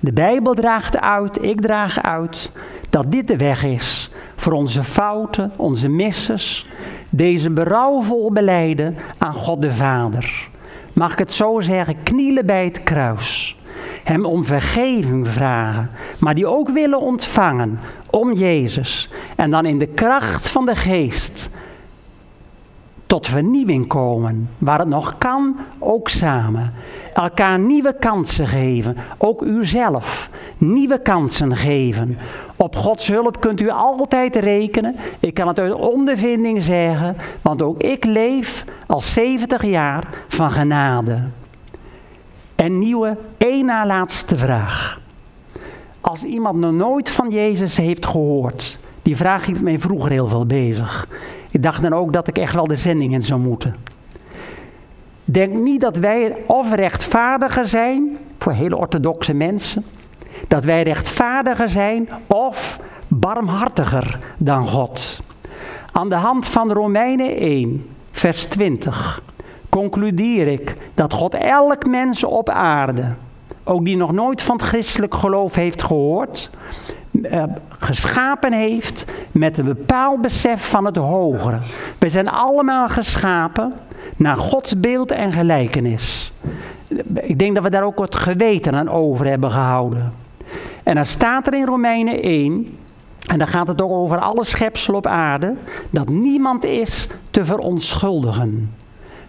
De Bijbel draagt uit, ik draag uit, dat dit de weg is voor onze fouten, onze misses, deze berouwvol beleiden aan God de Vader. Mag ik het zo zeggen, knielen bij het kruis. Hem om vergeving vragen, maar die ook willen ontvangen om Jezus. En dan in de kracht van de geest tot vernieuwing komen. Waar het nog kan, ook samen. Elkaar nieuwe kansen geven. Ook uzelf nieuwe kansen geven. Op Gods hulp kunt u altijd rekenen. Ik kan het uit ondervinding zeggen, want ook ik leef al 70 jaar van genade. En nieuwe, één na laatste vraag. Als iemand nog nooit van Jezus heeft gehoord, die vraag hield mij vroeger heel veel bezig. Ik dacht dan ook dat ik echt wel de zending in zou moeten. Denk niet dat wij of rechtvaardiger zijn, voor hele orthodoxe mensen, dat wij rechtvaardiger zijn of barmhartiger dan God. Aan de hand van Romeinen 1, vers 20, concludeer ik dat God elk mens op aarde, ook die nog nooit van het christelijk geloof heeft gehoord, eh, geschapen heeft met een bepaald besef van het hogere. We zijn allemaal geschapen naar Gods beeld en gelijkenis. Ik denk dat we daar ook het geweten aan over hebben gehouden. En dan staat er in Romeinen 1, en dan gaat het ook over alle schepsel op aarde, dat niemand is te verontschuldigen.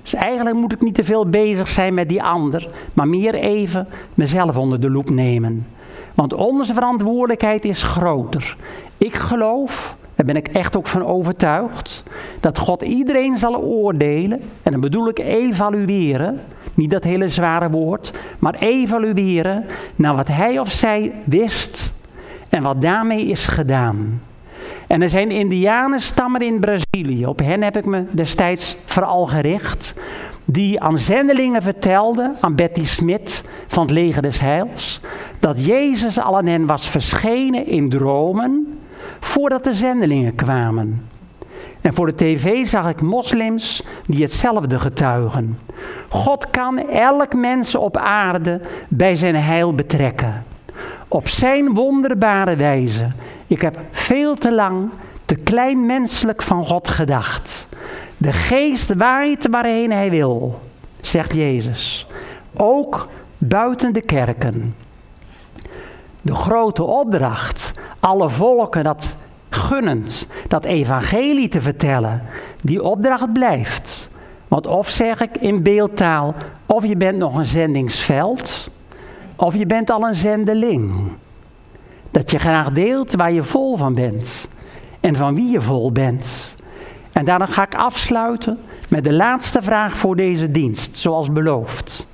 Dus eigenlijk moet ik niet te veel bezig zijn met die ander, maar meer even mezelf onder de loep nemen. Want onze verantwoordelijkheid is groter. Ik geloof, daar ben ik echt ook van overtuigd, dat God iedereen zal oordelen. En dan bedoel ik evalueren. Niet dat hele zware woord, maar evalueren naar wat hij of zij wist en wat daarmee is gedaan. En er zijn indianenstammen in Brazilië, op hen heb ik me destijds vooral gericht, die aan zendelingen vertelden, aan Betty Smit van het leger des heils, dat Jezus al aan hen was verschenen in dromen voordat de zendelingen kwamen. En voor de tv zag ik moslims die hetzelfde getuigen. God kan elk mens op aarde bij zijn heil betrekken. Op zijn wonderbare wijze. Ik heb veel te lang te klein menselijk van God gedacht. De geest waait waarheen hij wil, zegt Jezus. Ook buiten de kerken. De grote opdracht, alle volken dat gunnend, dat evangelie te vertellen, die opdracht blijft. Want of zeg ik in beeldtaal, of je bent nog een zendingsveld, of je bent al een zendeling. Dat je graag deelt waar je vol van bent en van wie je vol bent. En daarna ga ik afsluiten met de laatste vraag voor deze dienst, zoals beloofd.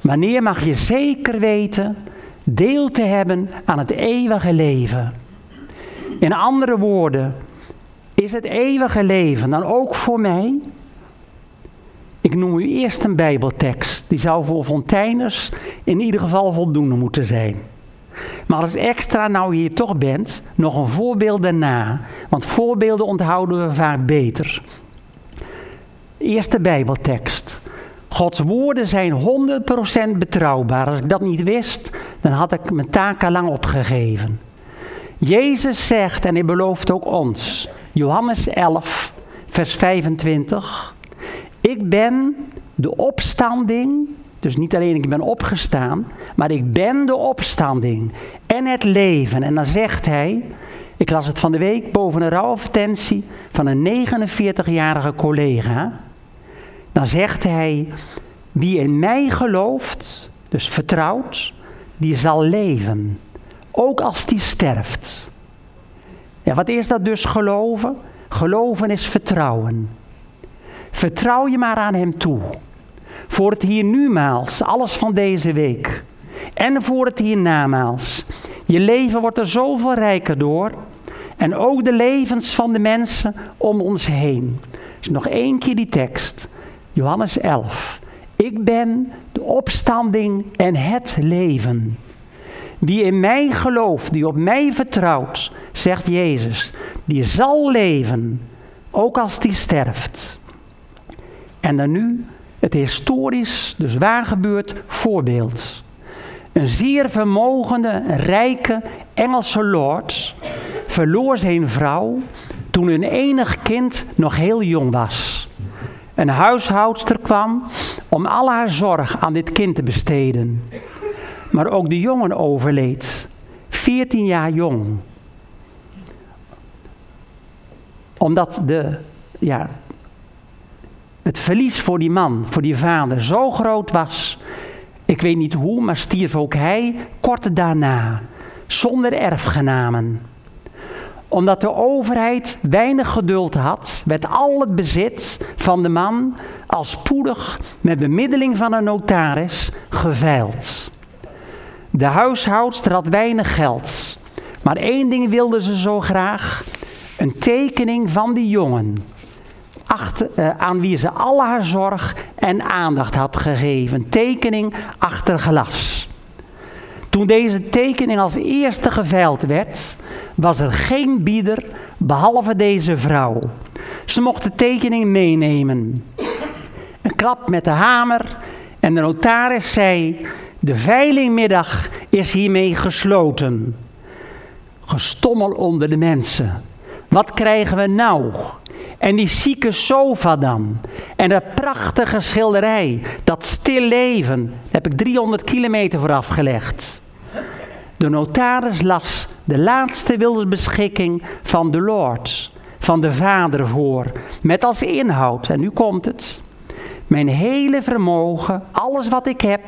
Wanneer mag je zeker weten deel te hebben aan het eeuwige leven? In andere woorden, is het eeuwige leven dan ook voor mij? Ik noem u eerst een Bijbeltekst. Die zou voor Fonteiners in ieder geval voldoende moeten zijn. Maar als extra nou hier toch bent, nog een voorbeeld daarna. Want voorbeelden onthouden we vaak beter. Eerste Bijbeltekst. Gods woorden zijn 100% betrouwbaar. Als ik dat niet wist, dan had ik mijn taak al lang opgegeven. Jezus zegt, en hij belooft ook ons, Johannes 11, vers 25. Ik ben de opstanding dus niet alleen ik ben opgestaan, maar ik ben de opstanding en het leven. En dan zegt hij, ik las het van de week boven een rouwadvertentie van een 49-jarige collega. Dan zegt hij, wie in mij gelooft, dus vertrouwt, die zal leven. Ook als die sterft. Ja, wat is dat dus geloven? Geloven is vertrouwen. Vertrouw je maar aan hem toe. Voor het hier numaals, alles van deze week. En voor het hiernamaals. Je leven wordt er zoveel rijker door. En ook de levens van de mensen om ons heen. Dus nog één keer die tekst. Johannes 11. Ik ben de opstanding en het leven. Wie in mij gelooft, die op mij vertrouwt, zegt Jezus, die zal leven, ook als die sterft. En dan nu het historisch, dus waar gebeurd voorbeeld. Een zeer vermogende, rijke Engelse lord verloor zijn vrouw toen hun enig kind nog heel jong was. Een huishoudster kwam om al haar zorg aan dit kind te besteden. Maar ook de jongen overleed, 14 jaar jong. Omdat de, ja, het verlies voor die man, voor die vader, zo groot was. Ik weet niet hoe, maar stierf ook hij kort daarna, zonder erfgenamen omdat de overheid weinig geduld had, werd al het bezit van de man al spoedig met bemiddeling van een notaris geveild. De huishoudster had weinig geld, maar één ding wilde ze zo graag: een tekening van die jongen. Achter, uh, aan wie ze al haar zorg en aandacht had gegeven. Tekening achter glas. Toen deze tekening als eerste geveild werd, was er geen bieder behalve deze vrouw. Ze mocht de tekening meenemen. Een klap met de hamer en de notaris zei: De veilingmiddag is hiermee gesloten. Gestommel onder de mensen. Wat krijgen we nou? En die zieke sofa dan. En dat prachtige schilderij. Dat stil leven. Heb ik 300 kilometer voor afgelegd. De notaris las de laatste wilsbeschikking van de Lord, van de Vader voor, met als inhoud, en nu komt het, mijn hele vermogen, alles wat ik heb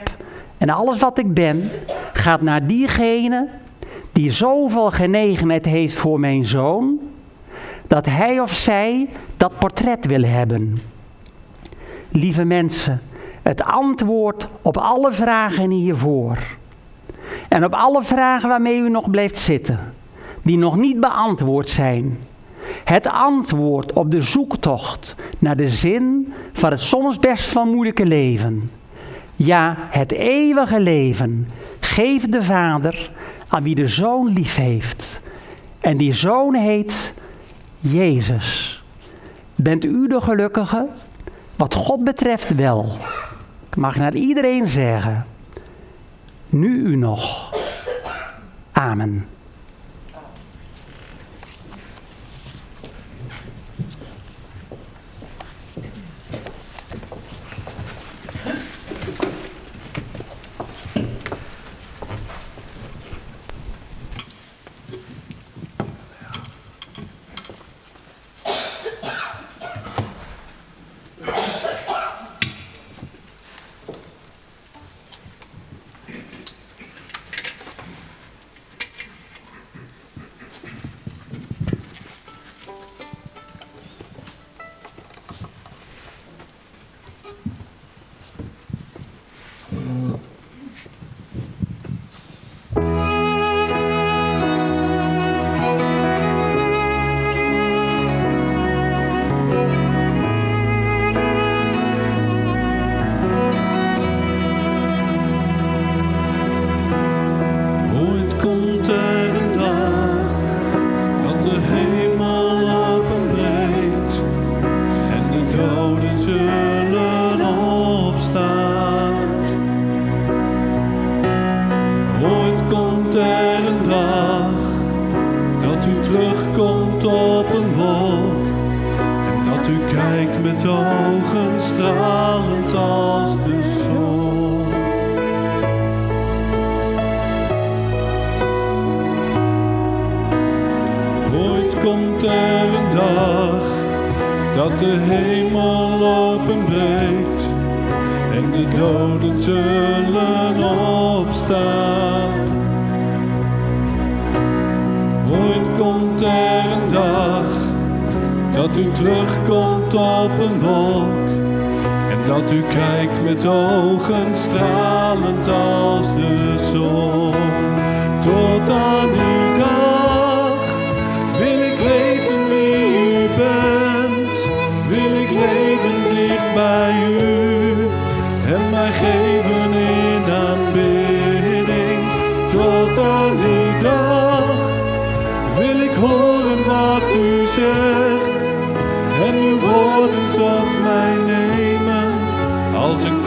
en alles wat ik ben, gaat naar diegene die zoveel genegenheid heeft voor mijn zoon, dat hij of zij dat portret wil hebben. Lieve mensen, het antwoord op alle vragen hiervoor en op alle vragen waarmee u nog blijft zitten, die nog niet beantwoord zijn. Het antwoord op de zoektocht naar de zin van het soms best van moeilijke leven. Ja, het eeuwige leven geeft de Vader aan wie de Zoon lief heeft. En die Zoon heet Jezus. Bent u de gelukkige? Wat God betreft wel. Ik mag naar iedereen zeggen nu u nog. Amen. Komt er een dag dat u terugkomt op een wolk en dat u kijkt met ogen stralend als de zon. Tot aan die dag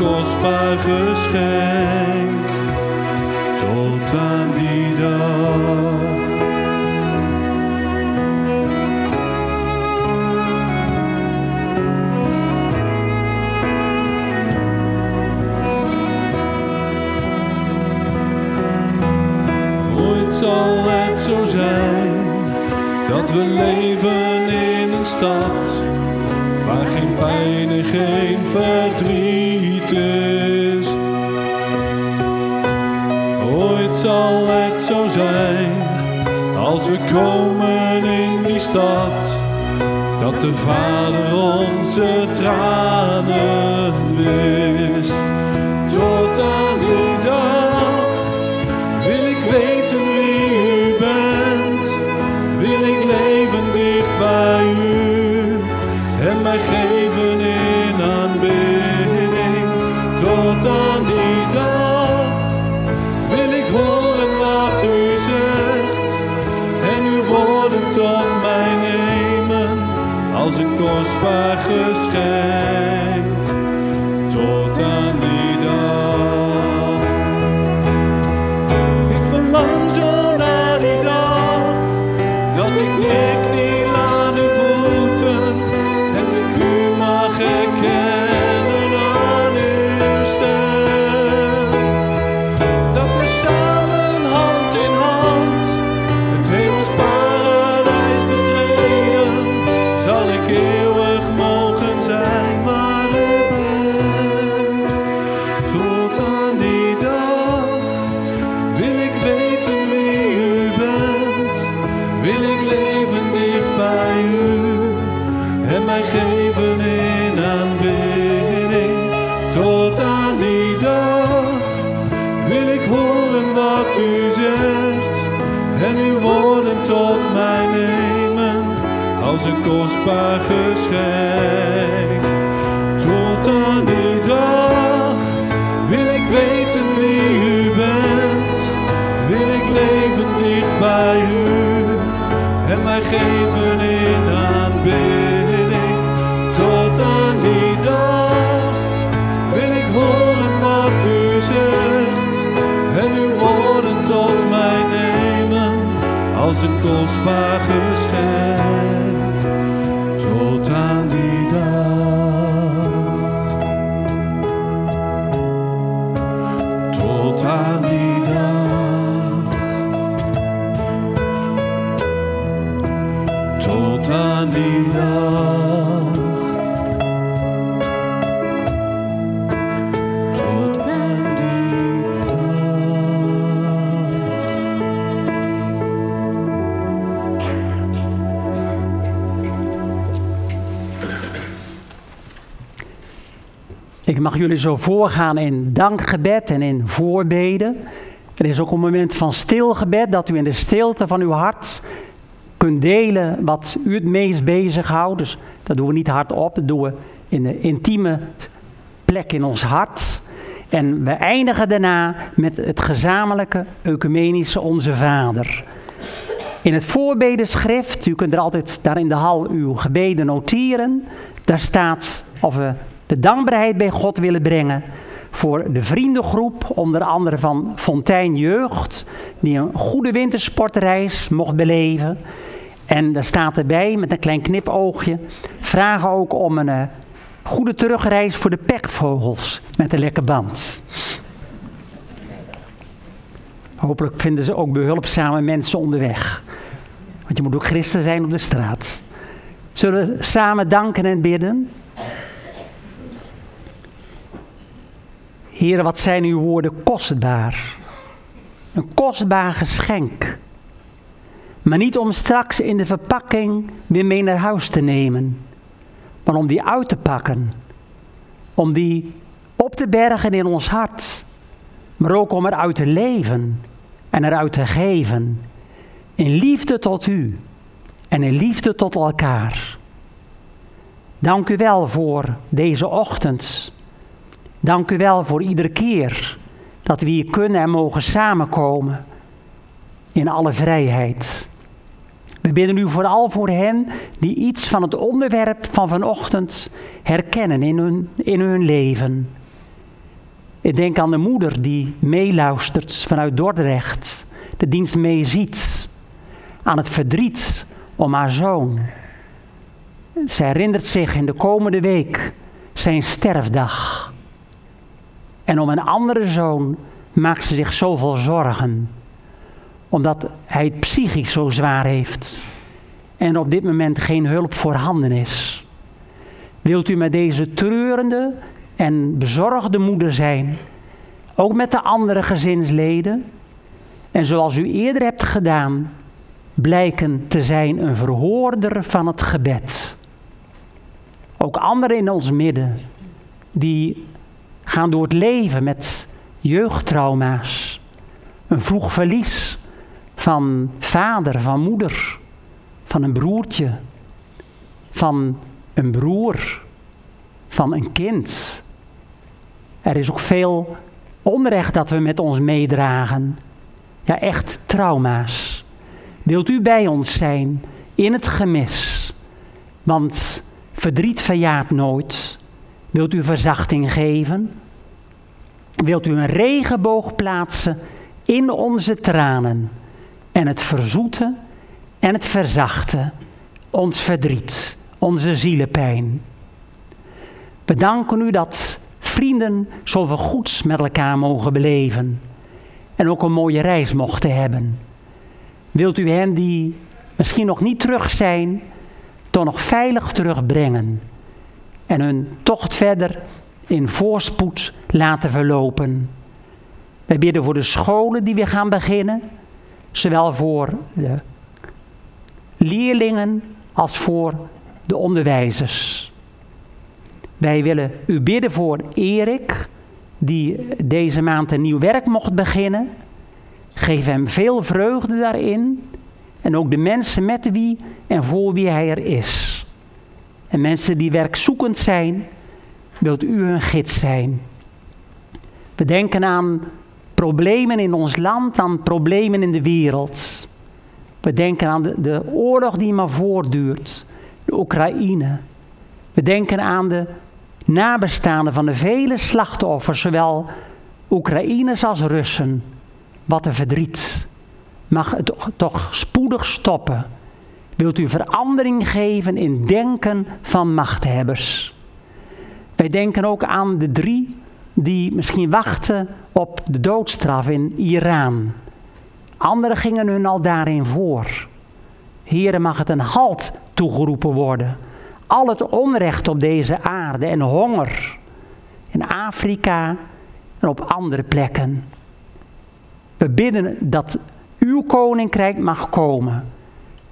kostbaar geschenk. Tot aan die dag. Ooit zal het zo zijn dat we leven in een stad waar geen pijn en geen verdriet komen in die stad dat de Vader onze tranen geschenk. Tot aan die dag wil ik weten wie u bent. Wil ik leven dicht bij u en mij geven in aanbidding. Tot aan die dag wil ik horen wat u zegt en uw woorden tot mij nemen als een kostbaar geschenk. Jullie zo voorgaan in dankgebed en in voorbeden. Er is ook een moment van stilgebed dat u in de stilte van uw hart kunt delen wat u het meest bezighoudt. Dus dat doen we niet hardop, dat doen we in de intieme plek in ons hart. En we eindigen daarna met het gezamenlijke ecumenische Onze Vader. In het voorbedenschrift, u kunt er altijd daar in de hal uw gebeden noteren. Daar staat of we de dankbaarheid bij God willen brengen voor de vriendengroep, onder andere van Fontein Jeugd, die een goede wintersportreis mocht beleven. En daar staat erbij, met een klein knipoogje, vragen ook om een eh, goede terugreis voor de pekvogels met een lekker band. Hopelijk vinden ze ook behulpzame mensen onderweg. Want je moet ook christen zijn op de straat. Zullen we samen danken en bidden? Heren, wat zijn uw woorden kostbaar. Een kostbaar geschenk. Maar niet om straks in de verpakking weer mee naar huis te nemen. Maar om die uit te pakken. Om die op te bergen in ons hart. Maar ook om eruit te leven en eruit te geven. In liefde tot u en in liefde tot elkaar. Dank u wel voor deze ochtend. Dank u wel voor iedere keer dat we hier kunnen en mogen samenkomen in alle vrijheid. We bidden u vooral voor hen die iets van het onderwerp van vanochtend herkennen in hun, in hun leven. Ik denk aan de moeder die meeluistert vanuit Dordrecht, de dienst meeziet, aan het verdriet om haar zoon. Zij herinnert zich in de komende week zijn sterfdag. En om een andere zoon maakt ze zich zoveel zorgen, omdat hij het psychisch zo zwaar heeft en op dit moment geen hulp voorhanden is. Wilt u met deze treurende en bezorgde moeder zijn, ook met de andere gezinsleden, en zoals u eerder hebt gedaan, blijken te zijn een verhoorder van het gebed. Ook anderen in ons midden, die gaan door het leven met jeugdtrauma's, een vroeg verlies van vader, van moeder, van een broertje, van een broer, van een kind. Er is ook veel onrecht dat we met ons meedragen. Ja, echt trauma's. Wilt u bij ons zijn in het gemis? Want verdriet verjaart nooit. Wilt u verzachting geven? Wilt u een regenboog plaatsen in onze tranen en het verzoeten en het verzachten, ons verdriet, onze zielepijn? We danken u dat vrienden zoveel goeds met elkaar mogen beleven en ook een mooie reis mochten hebben. Wilt u hen die misschien nog niet terug zijn, toch nog veilig terugbrengen en hun tocht verder in voorspoed laten verlopen. Wij bidden voor de scholen die weer gaan beginnen, zowel voor de leerlingen als voor de onderwijzers. Wij willen u bidden voor Erik, die deze maand een nieuw werk mocht beginnen. Geef hem veel vreugde daarin. En ook de mensen met wie en voor wie hij er is. En mensen die werkzoekend zijn, wilt u hun gids zijn. We denken aan problemen in ons land, aan problemen in de wereld. We denken aan de, de oorlog die maar voortduurt, de Oekraïne. We denken aan de nabestaanden van de vele slachtoffers, zowel Oekraïners als Russen. Wat een verdriet. Mag het toch spoedig stoppen? Wilt u verandering geven in denken van machthebbers? Wij denken ook aan de drie die misschien wachten op de doodstraf in Iran. Anderen gingen hun al daarin voor. Heren, mag het een halt toegeroepen worden. Al het onrecht op deze aarde en honger in Afrika en op andere plekken. We bidden dat uw koninkrijk mag komen.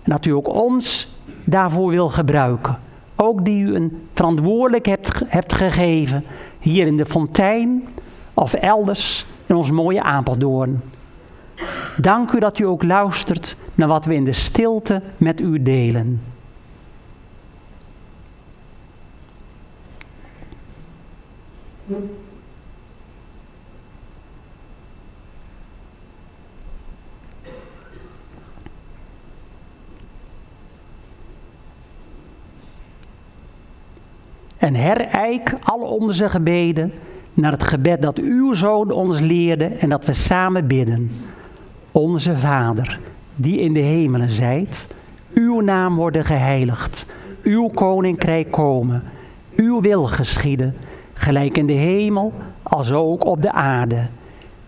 Dat u ook ons daarvoor wil gebruiken. Ook die u een verantwoordelijkheid hebt, hebt gegeven. Hier in de fontein of elders in ons mooie Apeldoorn. Dank u dat u ook luistert naar wat we in de stilte met u delen. En herijk al onze gebeden naar het gebed dat uw zoon ons leerde en dat we samen bidden. Onze Vader, die in de hemelen zijt, uw naam worden geheiligd, uw koninkrijk komen, uw wil geschieden, gelijk in de hemel als ook op de aarde.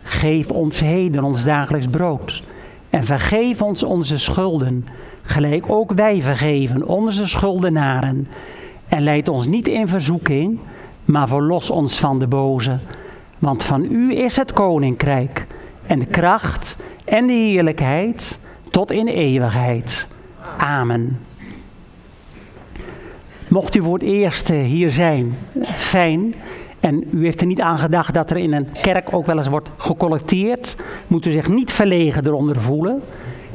Geef ons heden ons dagelijks brood en vergeef ons onze schulden, gelijk ook wij vergeven onze schuldenaren. En leid ons niet in verzoeking, maar verlos ons van de boze. Want van u is het koninkrijk en de kracht en de heerlijkheid tot in eeuwigheid. Amen. Mocht u voor het eerst hier zijn, fijn. En u heeft er niet aan gedacht dat er in een kerk ook wel eens wordt gecollecteerd. Moet u zich niet verlegen eronder voelen.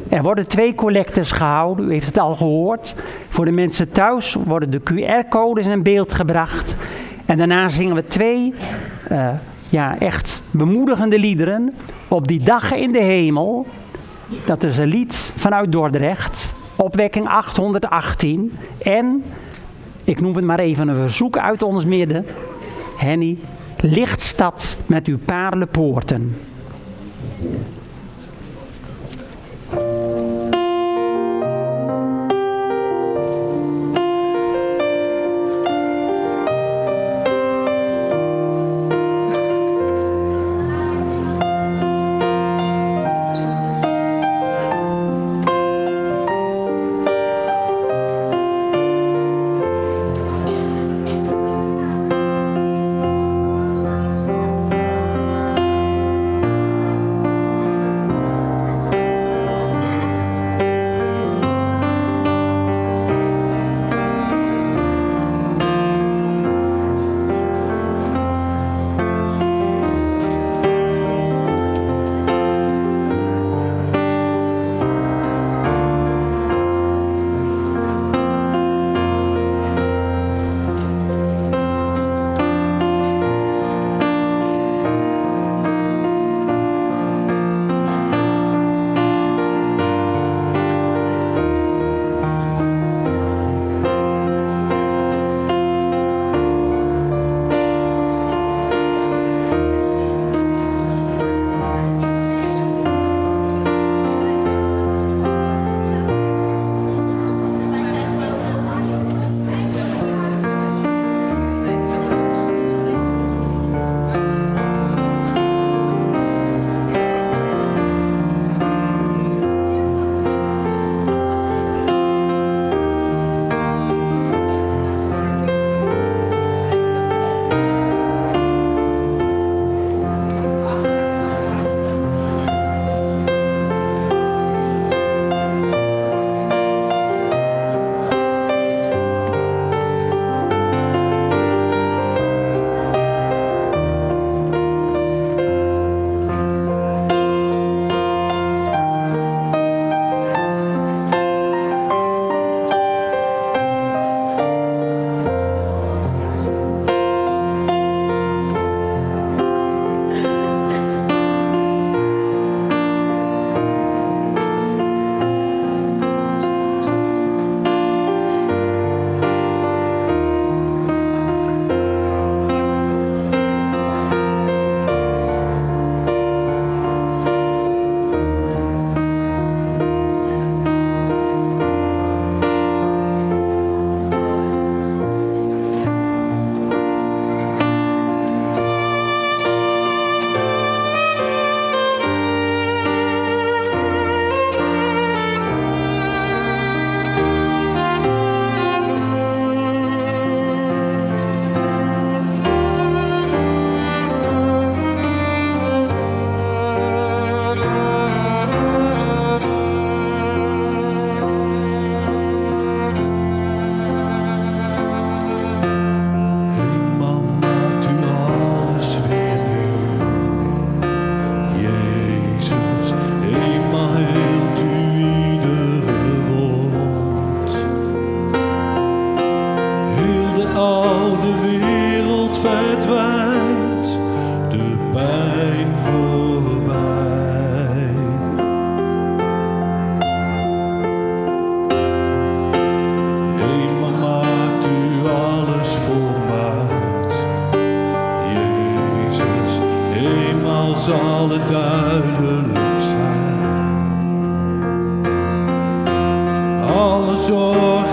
Er worden twee collectors gehouden, u heeft het al gehoord. Voor de mensen thuis worden de QR-codes in beeld gebracht. En daarna zingen we twee eh, ja, echt bemoedigende liederen. Op die dag in de hemel. Dat is een lied vanuit Dordrecht. Opwekking 818. En, ik noem het maar even een verzoek uit ons midden. Henny, lichtstad met uw paarlenpoorten. Eenmaal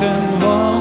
zorg en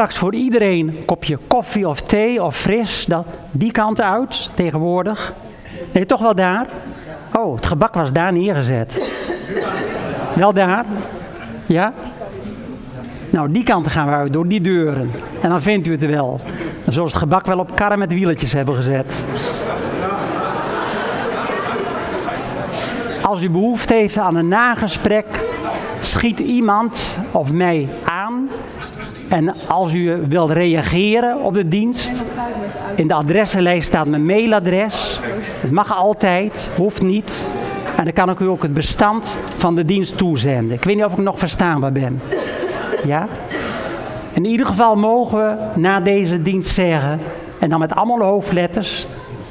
straks voor iedereen een kopje koffie of thee of fris. Dat, die kant uit tegenwoordig. Nee, toch wel daar? Oh, het gebak was daar neergezet. Wel daar? Ja? Nou, die kant gaan we uit, door die deuren. En dan vindt u het wel. Ze het gebak wel op karren met wieletjes hebben gezet. Als u behoefte heeft aan een nagesprek, schiet iemand of mij als u wilt reageren op de dienst, in de adressenlijst staat mijn mailadres. Het mag altijd, hoeft niet. En dan kan ik u ook het bestand van de dienst toezenden. Ik weet niet of ik nog verstaanbaar ben. Ja? In ieder geval mogen we na deze dienst zeggen, en dan met allemaal hoofdletters,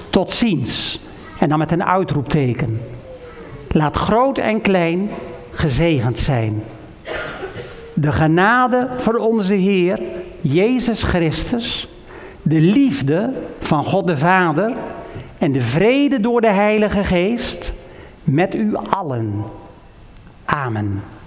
tot ziens. En dan met een uitroepteken. Laat groot en klein gezegend zijn. De genade van onze Heer Jezus Christus, de liefde van God de Vader en de vrede door de Heilige Geest met u allen. Amen.